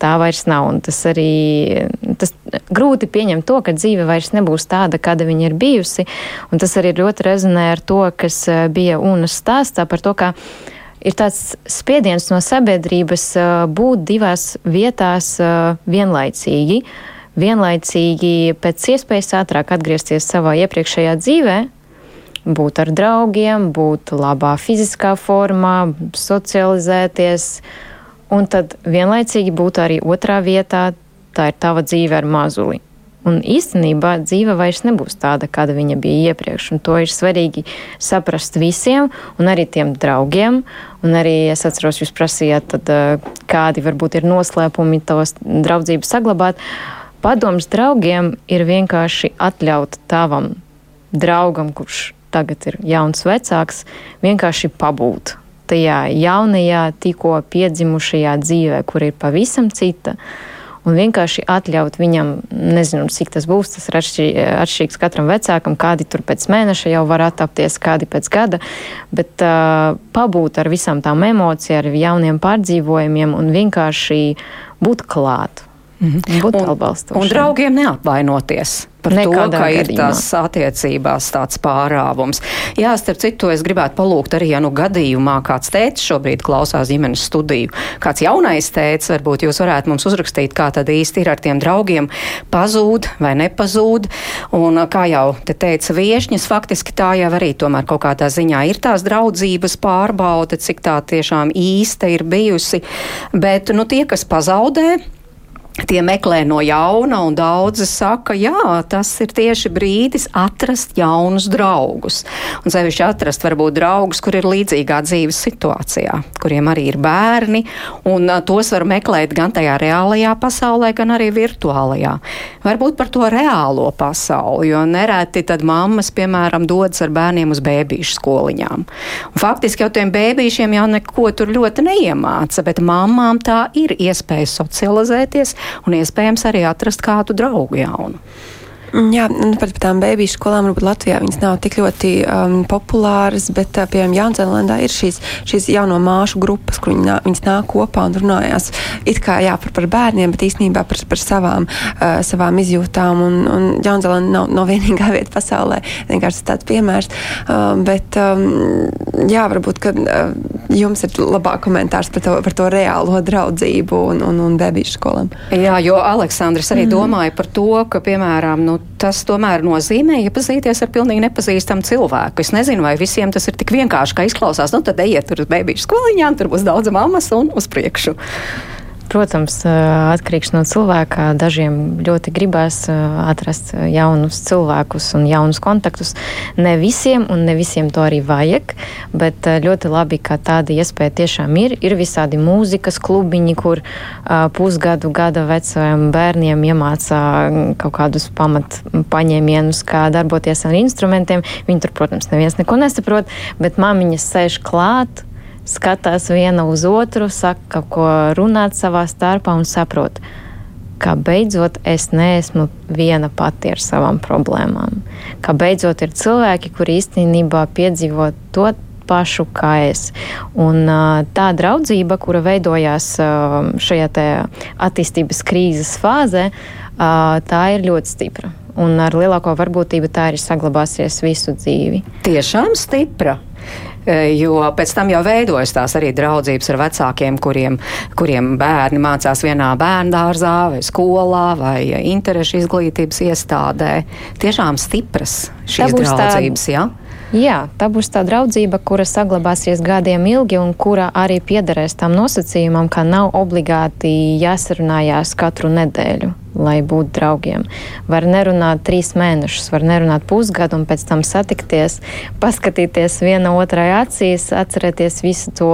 Tā vairs nav. Un tas arī tas grūti pieņemt to, ka dzīve vairs nebūs tāda, kāda viņa ir bijusi. Un tas arī ļoti rezonē ar to, kas eh, bija UNAS stāstā par to, ka ir tāds spiediens no sabiedrības eh, būt divās vietās eh, vienlaicīgi. Vienlaicīgi pēc iespējas ātrāk atgriezties savā iepriekšējā dzīvē, būt ar draugiem, būt labā fiziskā formā, socializēties, un tad vienlaicīgi būt arī otrā vietā, tā ir tava dzīve ar mazuli. Un īstenībā dzīve vairs nebūs tāda, kāda viņa bija iepriekš. To ir svarīgi saprast visiem, un arī tiem draugiem. Un arī es atceros, jūs prasījāt, tad, eh, kādi varbūt ir noslēpumi tos draudzību saglabāt. Padoms draugiem ir vienkārši atļaut tavam draugam, kurš tagad ir jauns vecāks, vienkārši pabūt tajā jaunajā, tikko piedzimušajā dzīvē, kur ir pavisam cita. Un vienkārši atļaut viņam, nezinu, cik tas būs, tas ir atšķirīgs katram vecākam, kādi tur pēc mēneša jau var attapties, kādi pēc gada, bet uh, pabūt ar visām tām emocijām, ar jauniem pārdzīvojumiem un vienkārši būt klāt. Mm -hmm. Būt atbalstošiem. Un draugiem neapvainoties par Nekādā to, ka ir gadījumā. tās attiecībās tāds pārāvums. Jā, starp citu, es gribētu palūgt arī, ja nu gadījumā kāds tēts šobrīd klausās ģimenes studiju, kāds jaunais tēts, varbūt jūs varētu mums uzrakstīt, kā tad īsti ir ar tiem draugiem, pazūd vai nepazūd. Un kā jau te teica viešņas, faktiski tā jau arī tomēr kaut kādā ziņā ir tās draudzības pārbaude, cik tā tiešām īsta ir bijusi. Bet, nu, tie, kas pazaudē, Tie meklē no jauna, un daudzi saka, jā, tas ir tieši brīdis atrast jaunus draugus. Un sevišķi atrast varbūt draugus, kur ir līdzīgā dzīves situācijā, kuriem arī ir bērni, un tos var meklēt gan tajā reālajā pasaulē, gan arī virtuālajā. Varbūt par to reālo pasauli, jo nereti tad mammas, piemēram, dodas ar bērniem uz bēbīšu skoliņām. Un faktiski jau tiem bēbīšiem jau neko tur ļoti neiemāca, bet mamām tā ir iespēja socializēties un iespējams arī atrast kādu draugu jaunu. Jā, nu, par tām bērnu skolām varbūt Latvijā viņas nav tik ļoti um, populāras, bet, uh, piemēram, Jaunzēlandē ir šīs, šīs jauno māšu grupas, kur viņi nā, viņas nāk kopā un runājās it kā jā, par, par bērniem, bet īstenībā par, par savām, uh, savām izjūtām. Un, un Jaunzēlanda nav, nav vienīgā *laughs* vieta pasaulē, vienkārši tāds piemērs. Uh, bet, um, jā, varbūt, ka uh, jums ir labāk komentārs par to, par to reālo draudzību un, un, un bērnu skolām. Jā, jo Aleksandrs arī mm. domāja par to, ka, piemēram, nu, tas tomēr nozīmē iepazīties ar pilnīgi nepazīstamu cilvēku. Es nezinu, vai visiem tas ir tik vienkārši, kā izklausās. Nu, tad ejiet tur uz bērnu skoliņām, tur būs daudz mammas un uz priekšu. Protams, atkarīgs no cilvēka. Dažiem ļoti gribēs atrast jaunus cilvēkus un jaunus kontaktus. Ne visiem, un ne visiem to arī vajag, bet ļoti labi, ka tāda iespēja tiešām ir. Ir visādi mūzikas klubiņi, kur pusgadu, gada vecajiem bērniem iemācā kaut kādus pamat paņēmienus, kā darboties ar instrumentiem. Viņi tur, protams, neviens neko nesaprot, bet māmiņas sēž klāt skatās viena uz otru, saka, ko runāt savā starpā un saprot, ka beidzot es neesmu viena pati ar savām problēmām. Ka beidzot ir cilvēki, kuri īstenībā piedzīvo to pašu kā es. Un tā draudzība, kura veidojās šajā attīstības krīzes fāzē, tā ir ļoti stipra. Un ar lielāko varbūtību tā arī saglabāsies visu dzīvi. Tiešām stipra. Jo pēc tam jau veidojas tās arī draudzības ar vecākiem, kuriem, kuriem bērni mācās vienā bērngārzā, vai skolā, vai interešu izglītības iestādē. Tiešām stipras šīs draudzības. Tā... Ja? Jā, tā būs tā draudzība, kura saglabāsies gadiem ilgi un kura arī piederēs tam nosacījumam, ka nav obligāti jāsarunājās katru nedēļu, lai būtu draugiem. Var nerunāt trīs mēnešus, var nerunāt pusgadu un pēc tam satikties, paskatīties viena otrai acīs, atcerēties visu to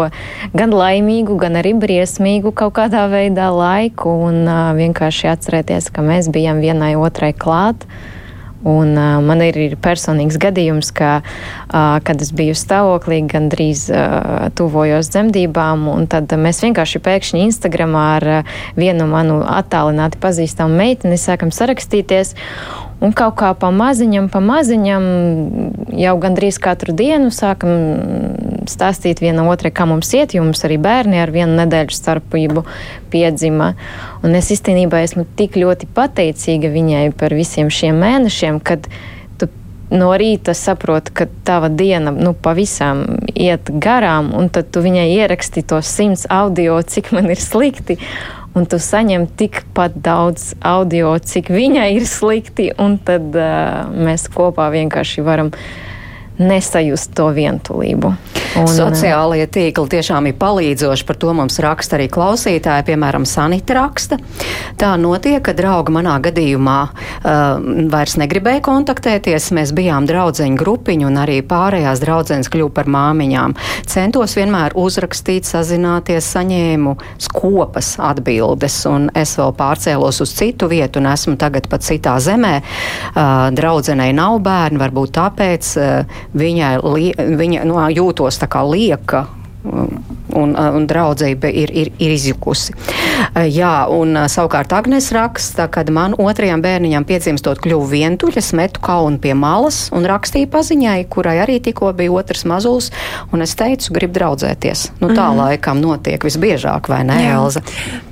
gan laimīgu, gan arī briesmīgu kaut kādā veidā laiku un uh, vienkārši atcerēties, ka mēs bijām vienai otrai klāt. Un, uh, man ir, ir personīgs gadījums, ka, uh, kad es biju stāvoklī, gandrīz uh, tuvojos dzemdībām, un tad mēs vienkārši pēkšņi Instagramā ar uh, vienu manu attālināti pazīstamu meiteni sākam sarakstīties. Un kaut kā pa maziņam, pa maziņam jau gandrīz katru dienu sākam stāstīt viena otrai, kā mums iet, jo mums arī bērni ar vienu nedēļu starpību piedzima. Un es īstenībā esmu tik ļoti pateicīga viņai par visiem šiem mēnešiem, kad tu no rīta saproti, ka tava diena nu, pavisam iet garām, un tad tu viņai ieraksti tos simts audio, cik man ir slikti un tu saņem tikpat daudz audio, cik viņai ir slikti, un tad uh, mēs kopā vienkārši varam nesajust to vientulību. Un, Sociālie tīkli tiešām ir palīdzoši, par to mums raksta arī klausītāji, piemēram, Sanita raksta. Tā notiek, ka drauga manā gadījumā uh, vairs negribēja kontaktēties, mēs bijām draudzeņu grupiņu un arī pārējās draudzenes kļuva par māmiņām. Centos vienmēr uzrakstīt, sazināties, saņēmu skopas atbildes, un es vēl pārcēlos uz citu vietu un esmu tagad pat citā zemē. Uh, draudzenei nav bērni, varbūt tāpēc uh, viņai, li, viņa nu, jūtos tā kā lieka. Un, un draudzība ir, ir, ir izjukusi. Jā, un savukārt Agnes raksta, kad man otrajam bērniņam piedzimstot kļuvu vientuļa, metu kaunu pie malas un rakstīja paziņai, kurai arī tikko bija otrs mazulis, un es teicu, grib draudzēties. Nu, tā mm laikam notiek visbiežāk, vai ne, Jā. Elza?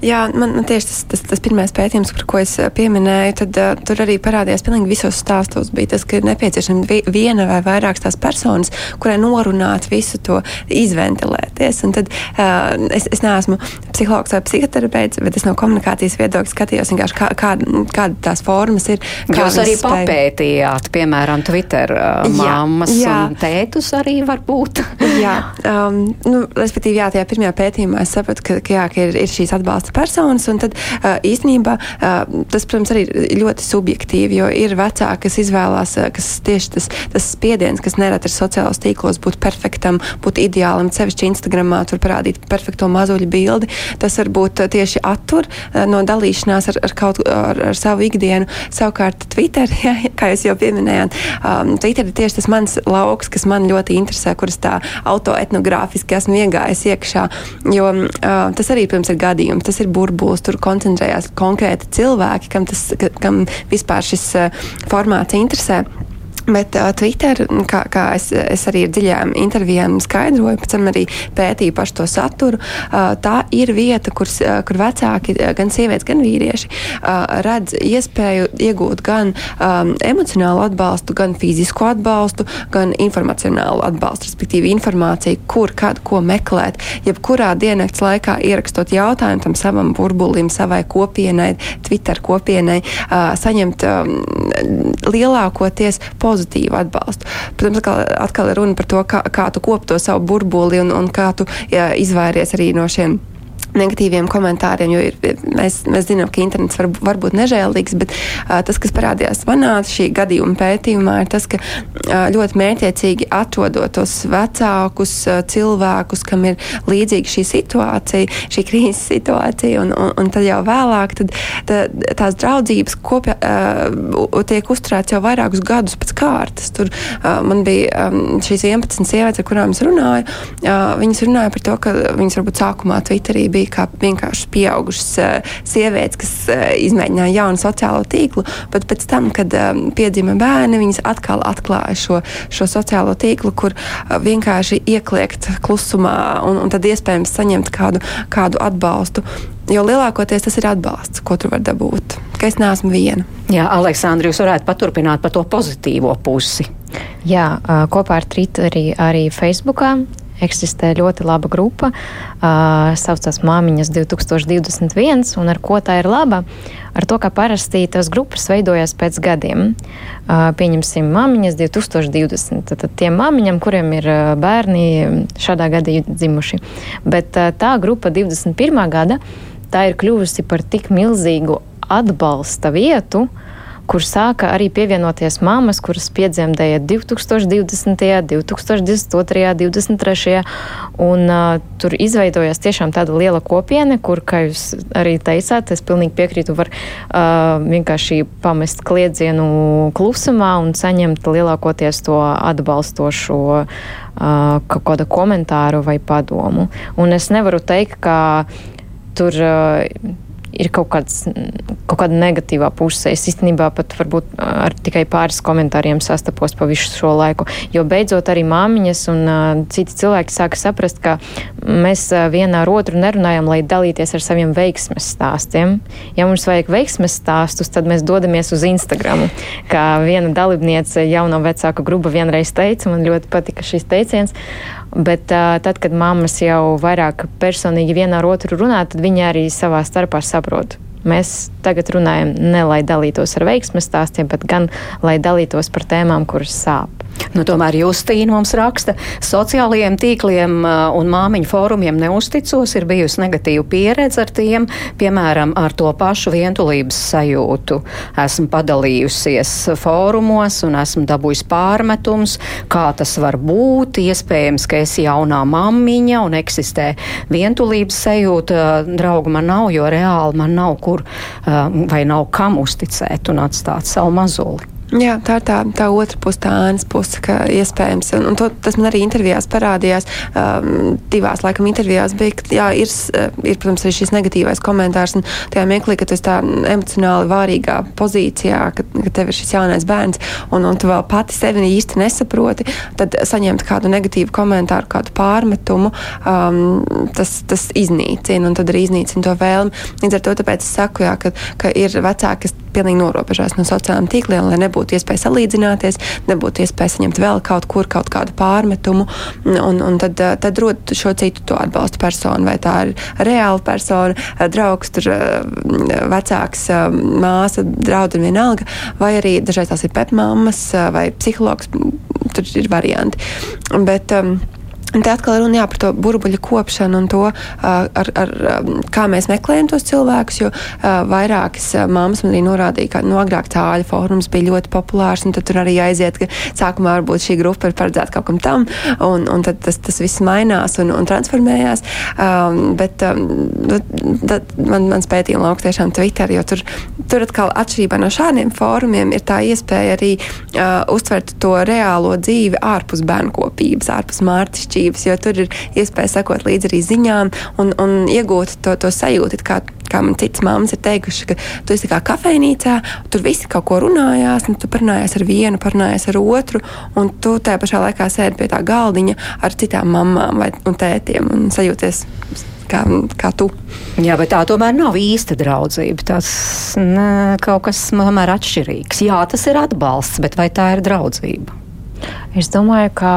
Jā, man, man tieši tas, tas, tas pirmais pētījums, par ko es pieminēju, tad uh, tur arī parādījās pilnīgi visos stāstos bija tas, ka ir nepieciešama viena vai vairākas tās personas, kurai norunāt visu to izventilēties. Un tad uh, es, es neesmu psihologs vai psihoterapeits, bet es no komunikācijas viedokļa skatījos kā, kā, kāda tās formas ir. Jūs arī spēj... papētījāt, piemēram, Twitter uh, mammas jā, jā. un tētus arī varbūt. *laughs* jā, um, nu, respektīvi, jā, tajā pirmajā pētījumā es sapratu, ka, ka, jā, ka ir, ir šīs atbalsta personas, un tad uh, īstenībā uh, tas, protams, arī ir ļoti subjektīvi, jo ir vecāki, kas izvēlās, uh, kas tieši tas, tas spiediens, kas nereti ir sociālos tīklos, būt perfektam, būt ideālam, sevišķi Instagramā, tur parādīt perfekto mazuļu bildi. Tas varbūt uh, tieši attur uh, no dalīšanās ar, ar kaut ar, ar savu ikdienu. Savukārt Twitter, *laughs* ja, kā jūs jau pieminējāt, um, Twitter ir tieši tas mans lauks, kas man ļoti interesē, kuras tā autoetnogrāfiski esmu iegājis iekšā. Jo uh, tas arī, protams, ir gadījums, tas ir burbulis, tur koncentrējās konkrēti cilvēki, kam, tas, kam vispār šis uh, formāts interesē. Bet uh, Twitter, kā, kā es, es arī ar dziļām intervijām skaidroju, pēc tam arī pētīju pašu to saturu, uh, tā ir vieta, kur, uh, kur vecāki, gan sievietes, gan vīrieši uh, redz iespēju iegūt gan um, emocionālu atbalstu, gan fizisku atbalstu, gan informacionālu atbalstu, respektīvi informāciju, kur, kad, ko meklēt. Jebkurā diennakts laikā ierakstot jautājumu tam savam burbulim, savai kopienai, Twitter kopienai, uh, saņemt um, lielākoties pozitīvu pozitīvu atbalstu. Protams, atkal, atkal ir runa par to, kā, kā tu kop to savu burbuli un, un kā tu jā, izvairies arī no šiem negatīviem komentāriem, jo ir, mēs, mēs zinām, ka internets var, var būt nežēlīgs, bet uh, tas, kas parādījās manā šī gadījuma pētījumā, ir tas, ka uh, ļoti mērķiecīgi atrodot tos vecākus uh, cilvēkus, kam ir līdzīga šī situācija, šī krīzes situācija, un, un, un tad jau vēlāk tad, tā, tās draudzības kopja, uh, tiek uzturēts jau vairākus gadus pēc kārtas. Tur uh, man bija um, šīs 11 sievietes, ar kurām es runāju, uh, viņas runāja par to, ka viņas varbūt sākumā Twitterī bija bija kā vienkārši pieaugušas uh, sievietes, kas uh, izmēģināja jaunu sociālo tīklu, bet pēc tam, kad um, piedzima bērni, viņas atkal atklāja šo, šo sociālo tīklu, kur vienkārši iekliegt klusumā un, un tad iespējams saņemt kādu, kādu atbalstu. Jo lielākoties tas ir atbalsts, ko tu vari dabūt. Ka es neesmu viena. Jā, Aleksandra, jūs varētu paturpināt par to pozitīvo pusi. Jā, kopā ar Twitterī, arī, arī Facebookā eksistē ļoti laba grupa, uh, saucās Māmiņas 2021, un ar ko tā ir laba? Ar to, ka parasti tās grupas veidojas pēc gadiem. Uh, pieņemsim Māmiņas 2020, tad, tiem māmiņam, kuriem ir bērni šādā gadā dzimuši. Bet uh, tā grupa 21. gada, tā ir kļuvusi par tik milzīgu atbalsta vietu, uh, kur sāka arī pievienoties mammas, kuras piedzemdēja 2020., 2022., 2023. Un uh, tur izveidojās tiešām tāda liela kopiena, kur, kā jūs arī teicāt, es pilnīgi piekrītu, var uh, vienkārši pamest kliedzienu klusumā un saņemt lielākoties to atbalstošo uh, kaut kādu komentāru vai padomu. Un es nevaru teikt, ka tur. Uh, ir kaut, kāds, kaut kāda negatīvā puse. Es īstenībā pat varbūt ar tikai pāris komentāriem sastapos pa visu šo laiku, jo beidzot arī māmiņas un uh, citi cilvēki sāka saprast, ka mēs uh, vienā ar otru nerunājam, lai dalīties ar saviem veiksmes stāstiem. Ja mums vajag veiksmes stāstus, tad mēs dodamies uz Instagram. Kā viena dalībniece jauno vecāku grupa vienreiz teica, man ļoti patika šis teiciens. Bet uh, tad, kad mammas jau vairāk personīgi viena ar otru runā, tad viņi arī savā starpā saprot. Mēs tagad runājam ne lai dalītos ar veiksmes stāstiem, bet gan lai dalītos par tēmām, kuras sāp. Nu, tomēr Justīna mums raksta, sociālajiem tīkliem uh, un māmiņu fórumiem neusticos, ir bijusi negatīva pieredze ar tiem, piemēram, ar to pašu vientulības sajūtu. Esmu padalījusies fórumos un esmu dabūjusi pārmetums, kā tas var būt. Iespējams, ka esi jaunā mammiņa un eksistē vientulības sajūta. Draugu man nav, jo reāli man nav kur uh, vai nav kam uzticēt un atstāt savu mazuli. Jā, tā ir tā, tā otra puse, tā ēnas puse, ka iespējams, un, un to, tas man arī intervijās parādījās, um, divās laikam intervijās bija, ka jā, ir, ir, protams, arī šis negatīvais komentārs, un tajā mirklī, ka tu esi tā emocionāli vārīgā pozīcijā, ka, ka tev ir šis jaunais bērns, un, un tu vēl pati sevi īsti nesaproti, tad saņemt kādu negatīvu komentāru, kādu pārmetumu, um, tas, tas iznīcina, un tad arī iznīcina to vēlmi. Līdz ar to tāpēc es saku, jā, ka, ka ir vecāki, kas pilnīgi norobežās no sociālajiem tīkliem, lai nebūtu iespēja salīdzināties, nebūtu iespēja saņemt vēl kaut kur kaut kādu pārmetumu, un, un tad, eh, tad rod šo citu to atbalstu personu, vai tā ir reāla persona, eh, draugs, tur eh, vecāks, māsa, draudzene vienalga, vai arī dažreiz tās ir pepmāmas vai psihologs, tur ir varianti. Bet, um, te atkal runa jā, par to burbuļu kopšanu un to, ar, ar, kā mēs meklējam tos cilvēkus. Jo vairākas mammas man arī norādīja, ka no nu, agrāk tāļu fórums bija ļoti populārs, tad tur arī aiziet, ka sākumā varbūt šī grupa ir paredzēta kaut kam tam, un, un tad tas, tas viss mainās un, un transformējās. Um, bet um, man, mans pētījuma lauka tiešām Twitter, jo tur, tur atkal atšķirībā no šādiem fórumiem ir tā iespēja arī uh, uztvert to reālo dzīvi ārpus bērnu kopības, ārpus mārcišķības attiecības, jo tur ir iespēja sekot līdzi arī ziņām un, un iegūt to, to sajūtu. Kā, kā man citas mammas ir teikušas, ka tu esi kā kafejnīcā, tur visi kaut ko runājās, un tu parunājies ar vienu, parunājies ar otru, un tu tajā pašā laikā sēdi pie tā galdiņa ar citām mamām vai tētiem un sajūties kā, kā tu. Jā, bet tā tomēr nav īsta draudzība. Tas ne, kaut kas tomēr atšķirīgs. Jā, tas ir atbalsts, bet vai tā ir draudzība? Es domāju, ka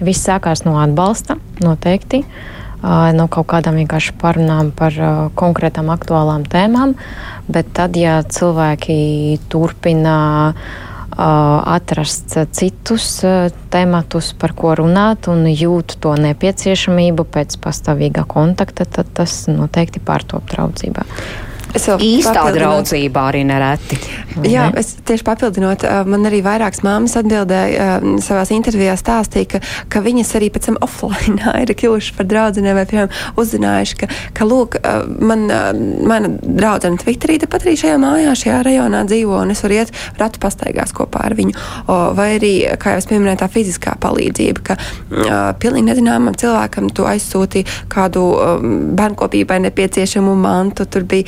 Viss sākās no atbalsta, noteikti. No kaut kādām vienkārši parunām par konkrētām aktuālām tēmām, bet tad, ja cilvēki turpina atrast citus tematus, par ko runāt, un jūt to nepieciešamību pēc pastāvīga kontakta, tad tas noteikti pārtop traudzībā. Īstā draudzībā arī nereti. Jā, ne? es tieši papildinot, man arī vairākas māmas atbildēja savās intervijās stāstīja, ka, ka viņas arī pēc tam offline *laughs* ir kļuvušas par draudzenēm vai, piemēram, uzzinājuši, ka, ka lūk, man, mana draudzene Twitterī tepat arī šajā mājā, šajā rajonā dzīvo, un es varu iet ratu pastaigās kopā ar viņu. O, vai arī, kā jau es pieminēju, tā fiziskā palīdzība, ka uh, pilnīgi nezināmam cilvēkam tu aizsūti kādu bērnkopībai nepieciešamu mantu, tur bija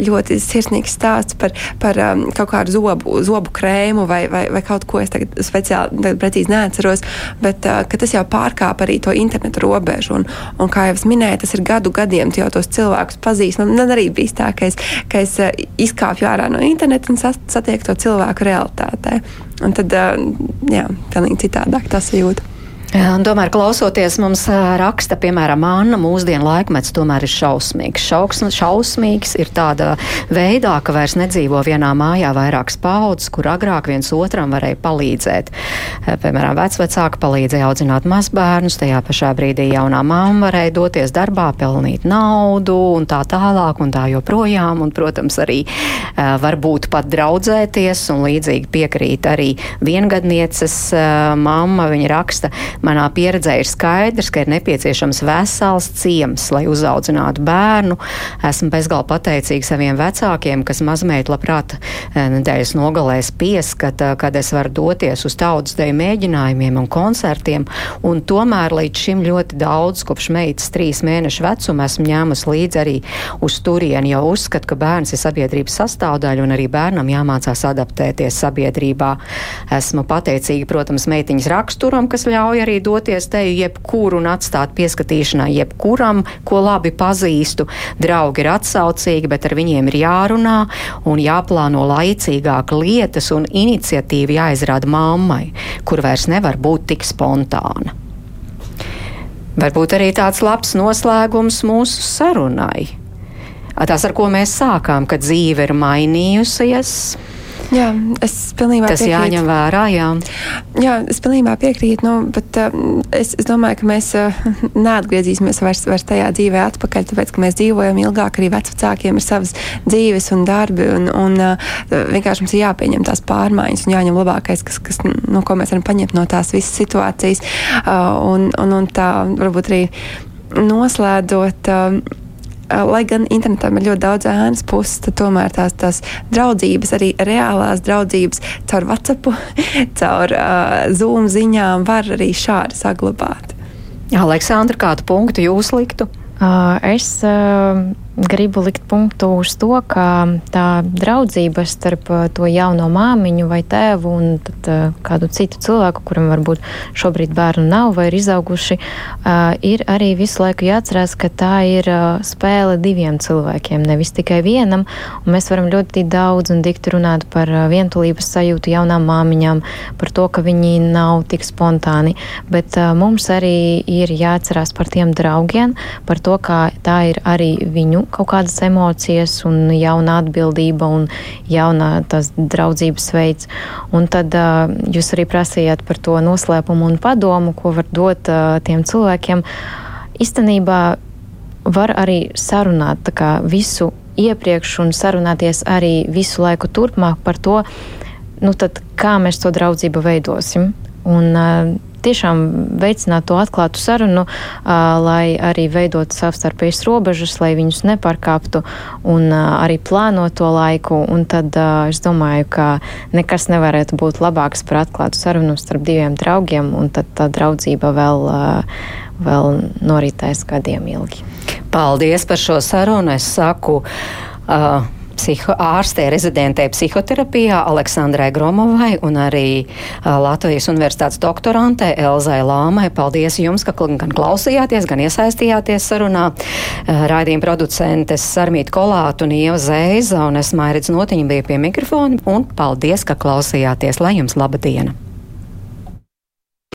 ļoti sirsnīgs stāsts par, par um, kaut kādu zobu, zobu krēmu vai, vai, vai kaut ko es tagad speciāli tagad precīzi neatceros, bet uh, tas jau pārkāp arī to internetu robežu. Un, un kā jau es minēju, tas ir gadu gadiem, tu jau tos cilvēkus pazīst. Man, man arī bija tā, ka es, ka es uh, izkāpju ārā no interneta un satieku to cilvēku realitātē. Un tad, uh, jā, pilnīgi citādāk tas jūtas. Un tomēr, klausoties, mums raksta, piemēram, Anna, mūsdienu laikmets tomēr ir šausmīgs. Šauks, šausmīgs ir tādā veidā, ka vairs nedzīvo vienā mājā vairākas paudzes, kur agrāk viens otram varēja palīdzēt. Piemēram, vecvecāki palīdzēja audzināt mazbērnus, tajā pašā brīdī jaunā mamma varēja doties darbā, pelnīt naudu un tā tālāk un tā joprojām. Un, protams, arī varbūt pat draudzēties un līdzīgi piekrīt arī viengadnieces mamma. Viņa raksta, Manā pieredzē ir skaidrs, ka ir nepieciešams vesels ciems, lai uzaudzinātu bērnu. Esmu bezgalīgi pateicīga saviem vecākiem, kas mazmeitu labprāt eh, nedēļas nogalēs pieskata, kad es varu doties uz tautas deju mēģinājumiem un koncertiem. Un tomēr līdz šim ļoti daudz, kopš meitas trīs mēnešu vecuma, esmu ņēmusi līdzi arī uz turieni, jo uzskatu, ka bērns ir sabiedrības sastāvdaļa un arī bērnam jāmācās adaptēties sabiedrībā. Esmu pateicīga, protams, meitiņas raksturam, kas ļauj arī arī doties te jebkuru un atstāt pieskatīšanai jebkuram, ko labi pazīstu. Draugi ir atsaucīgi, bet ar viņiem ir jārunā un jāplāno laicīgāk lietas un iniciatīva jāizrāda mammai, kur vairs nevar būt tik spontāna. Varbūt arī tāds labs noslēgums mūsu sarunai. Tas, ar ko mēs sākām, kad dzīve ir mainījusies, Jā, es pilnībā Tas piekrītu. jāņem vērā, jā. Jā, es pilnībā piekrītu, nu, bet uh, es, es domāju, ka mēs uh, neatgriezīsimies vairs, vairs tajā dzīvē atpakaļ, tāpēc, ka mēs dzīvojam ilgāk, arī vecākiem ir savas dzīves un darbi, un, un uh, vienkārši mums ir jāpieņem tās pārmaiņas un jāņem labākais, kas, kas, nu, ko mēs varam paņemt no tās visas situācijas. Uh, un, un, un tā varbūt arī noslēdzot. Uh, lai gan internetam ir ļoti daudz ēnas puses, tad tomēr tās, tās draudzības, arī reālās draudzības caur WhatsApp, *laughs* caur uh, Zoom ziņām var arī šādi saglabāt. Aleksandra, kādu punktu jūs liktu? Uh, es uh, gribu likt punktu uz to, ka tā draudzība starp uh, to jauno māmiņu vai tēvu un tad, uh, kādu citu cilvēku, kuram varbūt šobrīd bērnu nav vai ir izauguši, uh, ir arī visu laiku jāatcerās, ka tā ir spēle diviem cilvēkiem, nevis tikai vienam. Mēs varam ļoti daudz un dikti runāt par vientulības sajūtu jaunām māmiņām, par to, ka viņi nav tik spontāni, bet mums arī ir jāatcerās par tiem draugiem, par to, kā tā ir arī viņu kaut kādas emocijas un jauna atbildība un jauna tas draudzības veids. Un tad uh, jūs arī prasījāt par to noslēpumu un padomu, ko var dot uh, tiem cilvēkiem. Īstenībā var arī sarunāt kā, visu iepriekš un sarunāties arī visu laiku turpmāk par to, nu tad, kā mēs to draudzību veidosim. Un, uh, tiešām veicināt to atklātu sarunu, lai arī veidot savstarpējas robežas, lai viņus nepārkāptu un arī plānot to laiku. Un tad es domāju, ka nekas nevarētu būt labāks par atklātu sarunu starp diviem draugiem, un tad tā draudzība vēl, vēl noritēs gadiem ilgi. Paldies par šo sarunu. Es saku. Uh, psiho, ārstē rezidentē psihoterapijā Aleksandrai Gromovai un arī uh, Latvijas universitātes doktorantē Elzai Lāmai. Paldies jums, ka gan klausījāties, gan iesaistījāties sarunā. Uh, raidījuma producentes Sarmīt Kolātu un Ieva Zeiza un es Mairits Notiņa bija pie mikrofona un paldies, ka klausījāties. Lai jums laba diena!